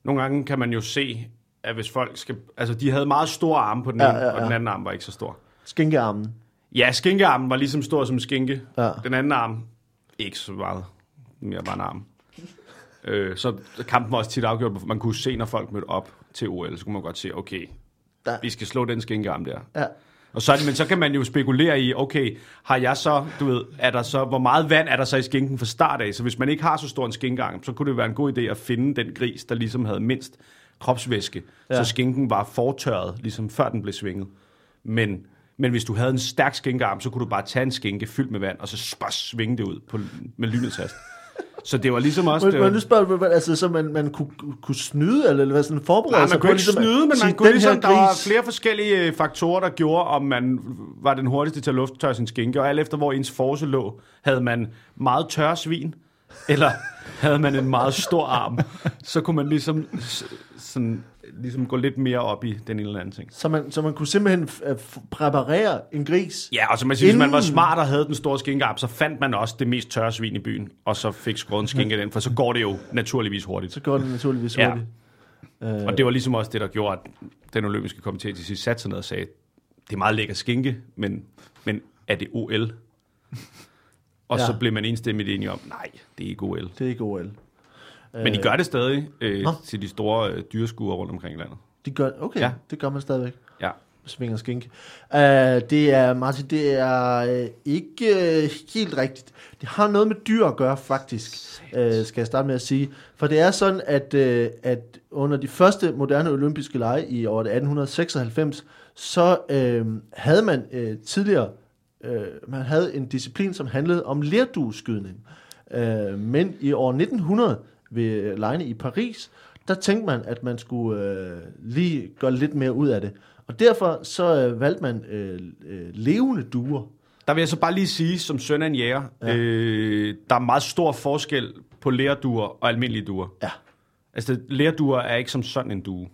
nogle gange kan man jo se, at hvis folk skal, altså de havde meget store arme på den Ja, ene, ja, og den ja. anden arm var ikke så stor. Skinkearmen. Ja, skinkearmen var ligesom stor som skinke. Ja. Den anden arm, ikke så meget. Mere bare en arm. Øh, så kampen var også tit afgjort. Man kunne se, når folk mødte op til OL, så kunne man godt se, okay, Der. vi skal slå den skinkearm der. Ja. Og så, men så kan man jo spekulere i, okay, har jeg så, du ved, er der så, hvor meget vand er der så i skinken fra start af? Så hvis man ikke har så stor en skinkearm, så kunne det være en god idé at finde den gris, der ligesom havde mindst kropsvæske, ja. Ja. så skinken var fortørret, ligesom før den blev svinget. Men, men hvis du havde en stærk skinkearm, så kunne du bare tage en skinke fyldt med vand, og så bare svinge det ud på, med lynets hast. Så det var ligesom også... Men, det men var, nu spørger du, altså, så man, man kunne, kunne snyde, eller hvad sådan forberede Nej, sig man kunne på, ikke ligesom snyde, men man kunne ligesom, der var flere forskellige øh, faktorer, der gjorde, om man var den hurtigste til at lufttørre sin skinke, og alt efter hvor ens force lå, havde man meget tørre svin, eller (laughs) havde man en meget stor arm, så kunne man ligesom, sådan, ligesom gå lidt mere op i den ene eller anden ting. Så man, så man kunne simpelthen f- præparere en gris. Ja, og så man siger, hvis man var Inden- smart og havde den store skinkearm, så fandt man også det mest tørre svin i byen, og så fik skåret en skinke den, for så går det jo naturligvis hurtigt. Så går det naturligvis Ja. hurtigt. Øh, Og det var ligesom også det, der gjorde, at den olympiske komité til sidst satte sig ned og sagde, det er meget lækker skinke, men, men er det OL? Og Ja. ja. så blev man enstemmigt enige om, nej, det er ikke OL. det er ikke OL. Men de gør det stadig øh, Nå. til de store øh, dyreskuer rundt omkring i landet. De gør, okay, ja. Det gør man stadigvæk. Ja. Svinger skinke. Uh, det er, Martin, det er uh, ikke uh, helt rigtigt. Det har noget med dyr at gøre, faktisk, uh, skal jeg starte med at sige. For det er sådan, at, uh, at under de første moderne olympiske lege i året 1896, så uh, havde man uh, tidligere uh, man havde en disciplin, som handlede om lerdueskydning. Uh, men i år 1900 ved legene i Paris, der tænkte man, at man skulle øh, lige gøre lidt mere ud af det. Og derfor så øh, valgte man øh, øh, levende duer. Der vil jeg så bare lige sige, som søn af en jæger, ja. øh, der er meget stor forskel på lærduer og almindelige duer. Ja. Altså, lærduer er ikke som sådan en due.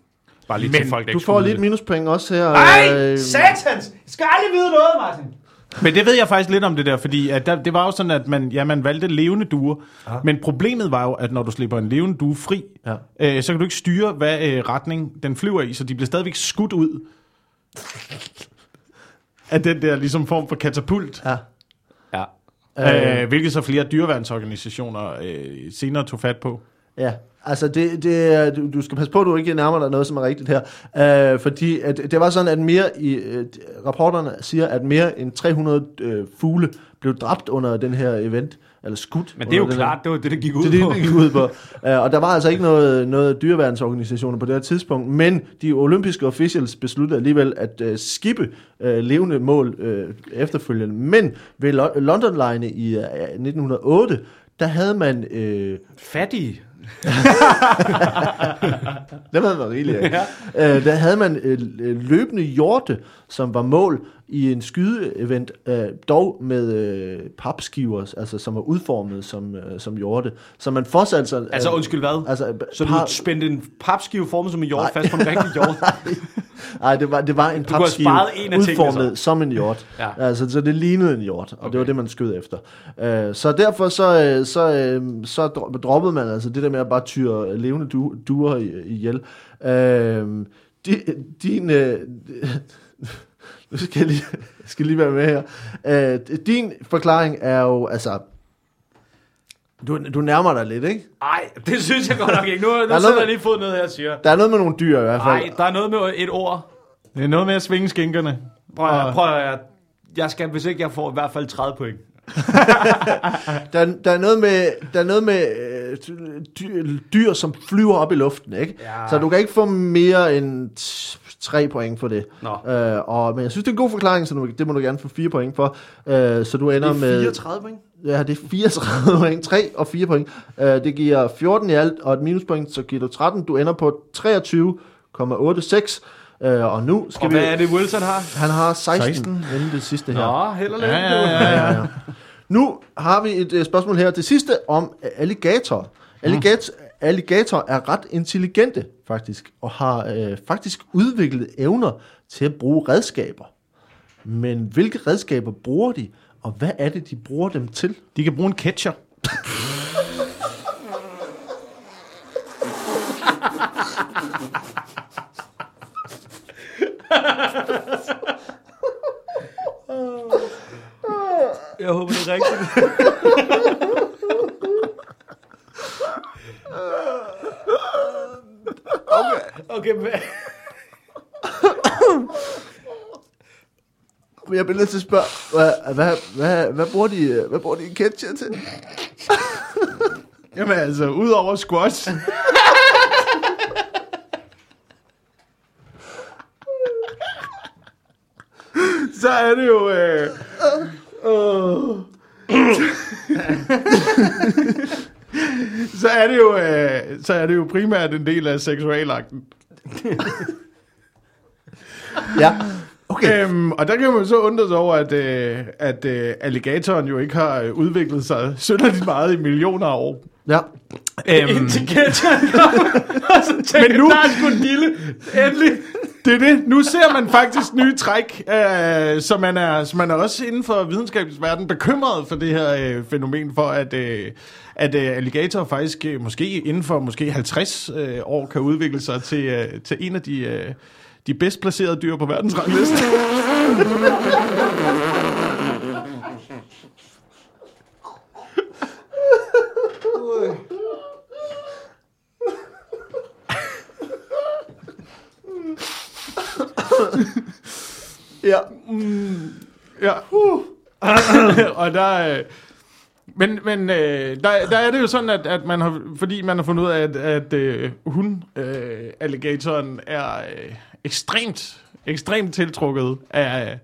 Bare lige Men til folk, der Du ikke får et minuspoint også her. Nej, øh, satans! Jeg skal aldrig vide noget, Martin. Men det ved jeg faktisk lidt om det der, fordi at der, det var jo sådan, at man, ja, man valgte levende duer. Ja. Men problemet var jo, at når du slipper en levende due fri, Ja. øh, så kan du ikke styre, hvad øh, retning den flyver i, så de bliver stadigvæk skudt ud (laughs) af den der ligesom form for katapult. Ja. Ja. Øh, hvilket så flere dyreværnsorganisationer øh, senere tog fat på. Ja, altså det, det, du, du skal passe på, at du ikke nærmer dig noget, som er rigtigt her. Øh, fordi at, det var sådan, at mere i, øh, rapporterne siger, at mere end 300 øh, fugle blev dræbt under den her event, eller skudt. Men det er jo den her- klart, det var det, der gik ud Det det, på. det gik ud på. Uh, og der var altså ikke noget, noget dyreværnsorganisationer på det her tidspunkt, men de olympiske officials besluttede alligevel at uh, skippe uh, levende mål uh, efterfølgende. Men ved Lo- London-lejene i uh, 1908, der havde man... Uh, Fattige. (laughs) der havde man rigeligt. Ja. Uh, der havde man uh, løbende hjorte, som var mål i en skydeevent, uh, dog med uh, papskiver, altså som var udformet som, uh, som hjorte. Så man fortsatte altså... Altså, undskyld hvad? Altså, Så par- du spændte en papskive formet som en hjort fast på en rigtig (laughs) hjort? Nej, det var, det var en papskive en tingene, udformet så. som en hjort. Ja. Altså, så det lignede en hjort, og okay. det var det, man skød efter. Uh, så derfor så, uh, så, så dro- droppede man altså det der med at bare tyre levende du, duer i- ihjel. Uh, di, din... Uh, (laughs) nu skal jeg lige, jeg skal lige være med her. Uh, din forklaring er jo, altså... Du, du nærmer dig lidt, ikke? Nej, det synes jeg godt nok ikke. Nu, nu noget sætter med- jeg lige fod ned her og siger. Der er noget med nogle dyr i hvert fald. Nej, der er noget med et ord. Det er noget med at svinge skinkerne. Prøv, at, prøv at, jeg skal, hvis ikke jeg får i hvert fald 30 point. (laughs) Der, der er noget med, der er noget med øh, dyr, dyr, som flyver op i luften, ikke? Ja. Så du kan ikke få mere end tre point for det. Nå. Øh, og, men jeg synes, det er en god forklaring, så du, det må du gerne få fire point for. Øh, så du ender med... 34 point. Ja, det er 34 point. 3 og 4 point. Øh, det giver 14 i alt, og et minuspoint, så giver du 13. Du ender på 23,86. Øh, og nu skal Og vi... hvad er det, Wilson har? Han har 16, 16. 16. inden det sidste her. Nå, held og. Ja, ja, ja, ja. ja. Nu har vi et uh, spørgsmål her. Det sidste om uh, alligator. Alligator, alligator er ret intelligente, faktisk, og har uh, faktisk udviklet evner til at bruge redskaber. Men hvilke redskaber bruger de, og hvad er det, de bruger dem til? De kan bruge en catcher. (laughs) Jeg håber, det er rigtigt. okay. Okay, hvad? Men Jeg bliver nødt til at spørge, hvad, hvad, hvad, hvad, bruger, de, hvad bruger de en catcher til? Jamen altså, udover squash. Så er det jo... Øh, øh, så er det jo øh, så er det jo primært en del af seksualakten. Ja, okay. Øhm, og der kan man så undre sig over, at, øh, at øh, alligatoren jo ikke har øh, udviklet sig synderligt meget i millioner af år. Ja. Øhm, (laughs) Indtil (laughs) tænker Men nu- der er sgu en lille. Endelig. Det er det. Nu ser man faktisk nye træk, øh, så, man er, så man er også inden for videnskabens verden bekymret for det her øh, fænomen, for at, øh, at øh, alligator faktisk øh, måske inden for måske 50 øh, år kan udvikle sig til, øh, til en af de, øh, de bedst placerede dyr på verdens rangliste. (laughs) Ja. Ja. (laughs) og der... Øh, men men øh, der, der er det jo sådan, at, at man har, fordi man har fundet ud af, at, at øh, hun, øh, alligatoren, er øh, ekstremt, ekstremt tiltrukket af,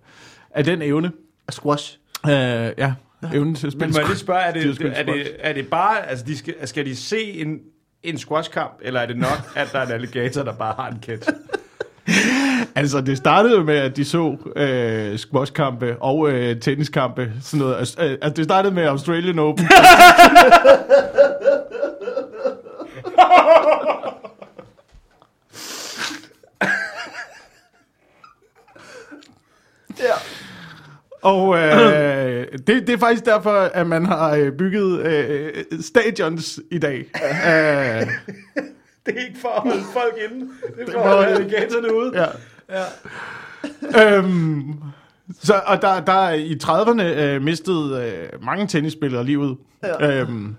af den evne. Squash. Øh, ja, evnen til at spille Men må jeg lige spørge, er det, er det, er det bare, altså de skal, skal de se en, en squashkamp, eller er det nok, (laughs) at der er en alligator, der bare har en catch? Altså, det startede jo med, at de så øh, squashkampe og øh, tenniskampe. Sådan noget. Altså, øh, altså, det startede med Australian Open. (laughs) Og øh, det, det er faktisk derfor, at man har øh, bygget øh, stadions i dag. Øh, Det er ikke for at holde folk inde, det er for at- holde alligatorerne ude. ja. Ja. øhm, så, og der, der i 30'erne øh, mistede øh, mange tennisspillere livet. Ja. Øhm,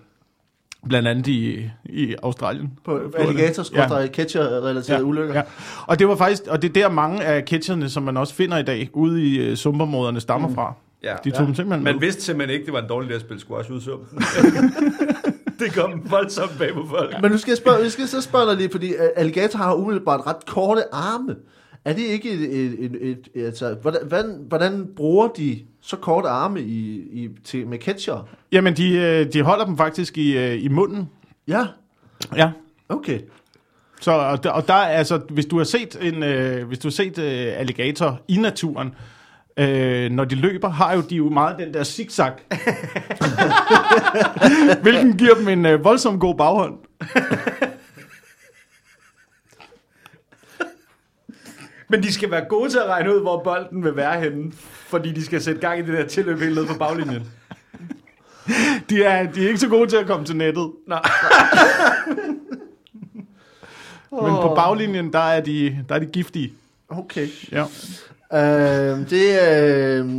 blandt andet i, i Australien. På alligators ja. catcher-relaterede ja, ulykker. Ja. Og det var faktisk, og det er der mange af catcherne, som man også finder i dag, ude i uh, sumpermoderne, stammer fra. Ja. De tog dem simpelthen Man med. vidste simpelthen ikke, det var en dårlig idé at spille squash ud som. (laughs) det kom voldsomt bag på folk. Men nu skal jeg spørge, skal så spørge dig lige, fordi øh, alligator har umiddelbart ret korte arme. Er det ikke et, et, et, et altså, hvordan, hvordan, hvordan bruger de så korte arme i, i, til, med catcher? Jamen, de, øh, de holder dem faktisk i, øh, i munden. Ja, Ja. okay. Så, og, der, og der er altså, hvis du har set en, øh, hvis du har set øh, alligator i naturen, øh, når de løber, har jo de jo meget den der zigzag. (laughs) Hvilken giver dem en øh, voldsom god baghånd. (laughs) Men de skal være gode til at regne ud, hvor bolden vil være henne, fordi de skal sætte gang i det der tilløb helt ned på baglinjen. De er, de er ikke så gode til at komme til nettet. Nej. (laughs) Men på baglinjen, der er de, der er de giftige. Okay. Ja. Øh, det er... Øh,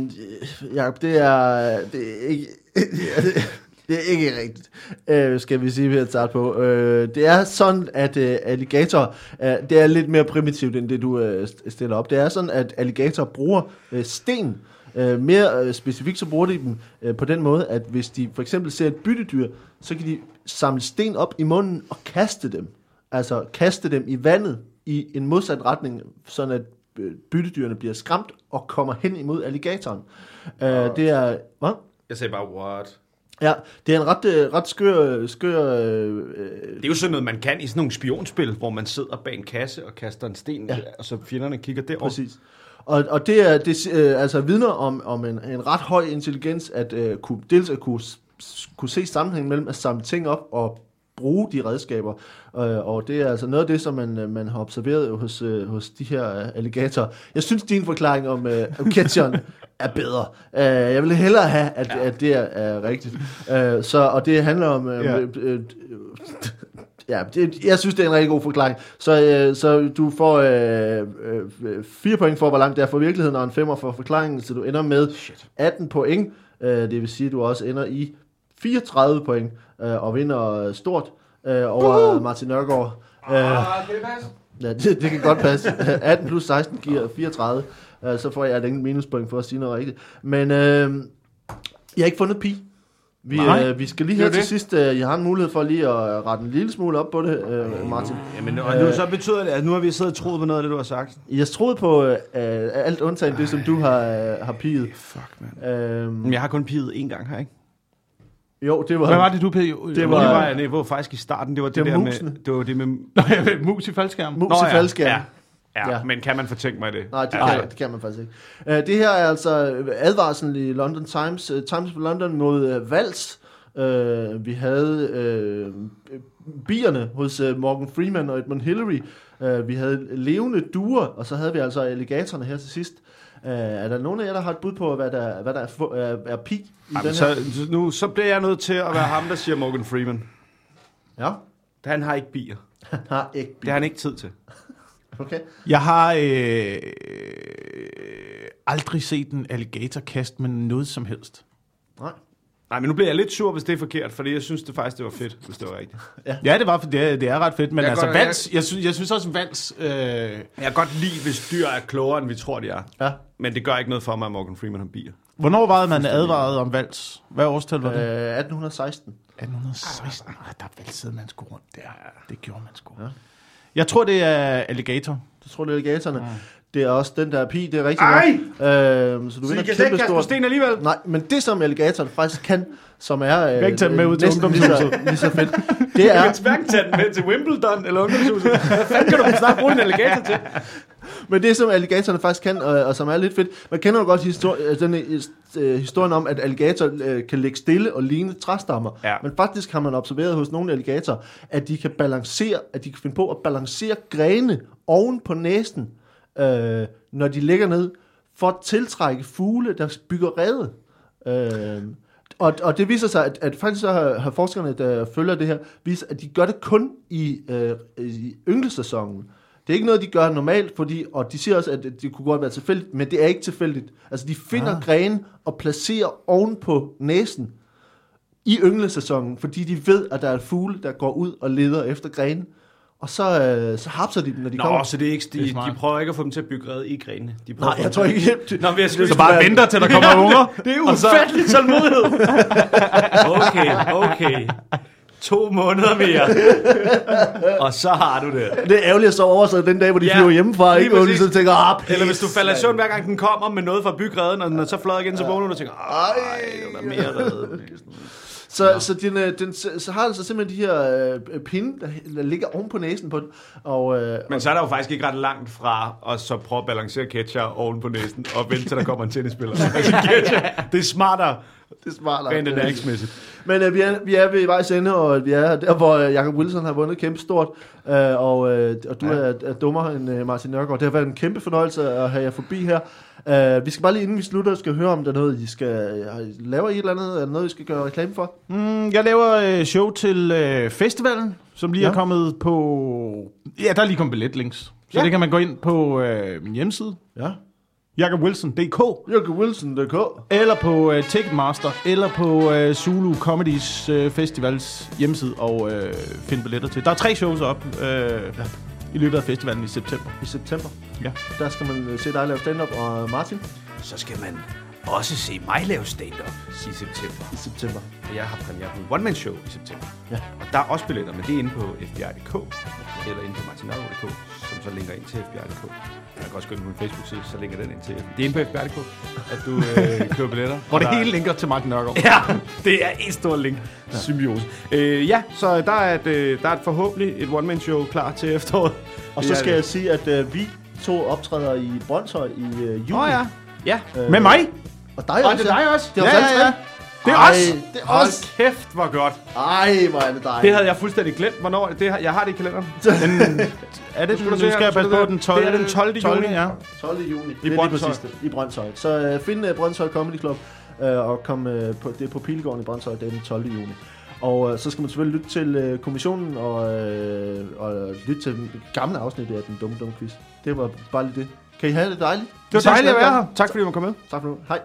Jacob, det er... Det er ikke... (laughs) Det er ikke rigtigt, øh, skal vi sige ved at starte på. Øh, det er sådan, at øh, alligator, øh, det er lidt mere primitivt, end det du øh, stiller op. Det er sådan, at alligator bruger øh, sten. Øh, mere øh, specifikt så bruger de dem øh, på den måde, at hvis de for eksempel ser et byttedyr, så kan de samle sten op i munden og kaste dem. Altså kaste dem i vandet i en modsat retning, sådan at øh, byttedyrene bliver skræmt og kommer hen imod alligatoren. Øh, det er... Hvad? Jeg sagde bare, what? Ja, det er en ret, øh, ret skør... skør øh, Det er jo sådan noget, man kan i sådan nogle spionspil, hvor man sidder bag en kasse og kaster en sten, Ja. og så fjenderne kigger derover. præcis. Og, og det er det, øh, altså vidner om, om en, en ret høj intelligens, at øh, kunne, dels at kunne, kunne se sammenhængen mellem at samle ting op og bruge de redskaber. Øh, og det er altså noget af det, som man, øh, man har observeret hos, øh, hos de her øh, alligatorer. Jeg synes, din forklaring om, øh, om (laughs) er bedre. Øh, jeg vil hellere have, at, ja. at det er, er rigtigt. Øh, så, og det handler om... Øh, Ja. øh, øh, Ja, det, jeg synes, det er en rigtig god forklaring. Så, øh, så du får øh, øh, 4 point for, hvor langt det er fra virkeligheden, og en 5 for forklaringen, så du ender med Shit. 18 point. Øh, det vil sige, at du også ender i 34 point, øh, og vinder stort øh, over uh! Martin Nørgaard. Øh, Ah, kan det passe? ja, det, det kan godt passe. (laughs) 18 plus 16 giver 34. Øh, så får jeg et enkelt minuspoint for at sige noget rigtigt. Men øh, jeg har ikke fundet pi. Vi, Nej, øh, vi skal lige er her til det. sidst, øh, jeg har en mulighed for lige at rette en lille smule op på det, øh, Martin. Jamen, og nu, så betyder det, at nu har vi siddet og troet på noget af det, du har sagt. Jeg troede på øh, alt undtagen det, som du har, øh, har piget. Fuck, man. Øhm, Men jeg har kun piget én gang her, ikke? Jo, det var... Hvad var det, du pæde? Det Det var- var, var jeg nede på faktisk i starten. Det var det, Det var der musene. med... Det var det med... Nå, jeg ved, mus i faldskærm. Mus Nå, i ja. faldskærm. Ja. Ja, Ja. men kan man fortænke mig det? Nej, det, altså, kan, det kan man faktisk ikke. Uh, det her er altså advarslen i London Times, uh, Times of London mod uh, Vals. Uh, vi havde uh, bierne hos uh, Morgan Freeman og Edmund Hillary. Uh, vi havde levende duer, og så havde vi altså alligatorerne her til sidst. Uh, er der nogen af jer, der har et bud på, hvad der, hvad der er, er, er pi i Jamen, den så, her? så nu, så bliver jeg nødt til at være ham, der siger Morgan Freeman. Ja, Han har ikke bier. han har ikke pi. Det har han ikke tid til. Okay. Jeg har øh, aldrig set en alligator kaste med noget som helst. Nej. Nej, men nu bliver jeg lidt sur, hvis det er forkert, fordi jeg synes det faktisk, det var fedt, hvis det var rigtigt. (laughs) Ja, det var det er, det er ret fedt, men Jeg altså går- vals, jeg, synes, jeg synes også vals, øh, Jeg kan godt lide, hvis dyr er klogere, end vi tror, de er. Ja. Men det gør ikke noget for mig, at Morgan Freeman har bier. hvornår var det, man advaret om vals? Hvad årstal var det? 1816. 1816. Ah, der valsede man sgu rundt der. Det gjorde man sgu. Ja. Jeg tror, det er alligator. Du tror, det er alligatorerne. Det er også den der pi, det er rigtig Ej! godt. Øhm, så du Så I vinder kan ikke kæmpe på stort. sten alligevel? Nej, men det som alligatoren faktisk kan, som er øh, kan ikke tage dem med ud til næsten lige så, ungdomshuset. lige så fedt, det Du er, kan hverken tage den med til Wimbledon eller ungdomshuset. Hvad fanden kan du snart bruge en alligator til? (laughs) men det som alligatorerne faktisk kan, og, og som er lidt fedt, man kender jo godt histori- øh, den øh, historien om, at alligator øh, kan ligge stille og ligne træstammer. Ja. Men faktisk har man observeret hos nogle alligatorer, at de kan balancere, at de kan finde på at balancere grene oven på næsen, øh, når de ligger ned, for at tiltrække fugle, der bygger rede. Øh, og, og det viser sig, at, at faktisk så har, har forskerne, der følger det her, viser, at de gør det kun i, øh, i ynglesæsonen. Det er ikke noget, de gør normalt, fordi, og de siger også, at det kunne godt være tilfældigt, men det er ikke tilfældigt. Altså, de finder ah. grene og placerer oven på næsen i ynglesæsonen, fordi de ved, at der er fugle, der går ud og leder efter grene. Og så, øh, så hapser de dem, når de Nå, kommer. så det er ikke, Det er de, smart. de prøver ikke at få dem til at bygge red i grenene. De prøver Nej, jeg tror til- ikke... Det, Nå, men jeg skulle Så bare venter til, der kommer (laughs) unger. Det er Og så- ufattelig tålmodighed. Okay, okay. To måneder mere. Og så har du det. det er ærgerligt at sove over sig den dag, hvor de Ja, ja, flyver hjemmefra, ikke? Hvor de så tænker, ah, pis, Eller hvis du falder i mand." søvn, hver gang den kommer med noget fra byggereden, og den er så fløjet igen, så vågner du og tænker, ej, der er mere reddet. Så, så, den, øh, den, så så har altså simpelthen de her øh, pinde, der, der ligger oven på næsen på den. Og, øh, Men så er der jo faktisk ikke ret langt fra at så prøve at balancere Ketcher oven på næsen og vente til der kommer en tennisspiller. (laughs) Altså, Ketcher, det er smartere (laughs) Det er smart. Rent ernæringsmæssigt. Men øh, vi, er, vi er ved vejs ende, og vi er der, hvor øh, Jacob Wilson har vundet kæmpe stort, øh, og, øh, og du Ja. er, er dummere end øh, Martin Nørgaard. Det har været en kæmpe fornøjelse at have jer forbi her. Øh, vi skal bare lige, inden vi slutter, skal høre, om der er noget, I skal... Laver I et eller andet? Er der noget, I skal gøre reklame for? Mm, jeg laver øh, show til øh, festivalen, som lige ja. Er kommet på... Ja, der er lige kommet billetlinks. Så Ja. det kan man gå ind på øh, min hjemmeside, Ja. jakobwilson.dk, JakobWilson.dk eller på øh, Ticketmaster, eller på øh, Zulu Comedies øh, Festivals hjemmeside og øh, finde billetter til. Der er tre shows op øh, ja. i løbet af festivalen i september. i september. Ja. Der skal man øh, se dig lave stand-up, og Martin Så skal man også se mig lave stand-up i september. i september. Og Jeg har premiere på One Man Show i september. Ja. Og der er også billetter, men det er inde på fbi.dk eller inde på martinørgaard.dk, som så linker ind til fbi.dk. Jeg kan også gå ind på min Facebook-side, så linker den ind til Det er inde på fbi.dk, at du øh, (laughs) køber billetter. Hvor det der- hele linker til Martin Nørgaard. Ja, det er en stor link. Ja. Symbiose. Øh, ja, så der er, et, øh, der er et forhåbentlig et one-man-show klar til efteråret. Og så skal det. jeg sige, at øh, vi to optræder i Brøndshøj i øh, juli. Oh, ja. Ja. Øh, Med mig? Og dig Og også. det er dig også. Det er Ja, ja, ja. Det er Ej, os. Det er Hold os. kæft, hvor godt. Ej, hvor er det dig. Det havde jeg fuldstændig glemt. Hvornår? Det, har- jeg har det i kalenderen. Men, er det, skulle nu skal jeg passe på den 12. det er den 12. juni. ja. 12. juni. I det er Brøndshøj. det. I Brøndshøj. Så øh, find uh, Brøndshøj Comedy Club, øh, og kom øh, på, det er på Pilgården i Brøndshøj den 12. juni. Og øh, så skal man selvfølgelig lytte til øh, kommissionen og, øh, og lytte til den gamle afsnit af den dumme, dumme quiz. Det var bare lige det. Kan I have det dejligt? Det var dejligt at være her. Tak fordi du kom med. Tak for nu. Hej.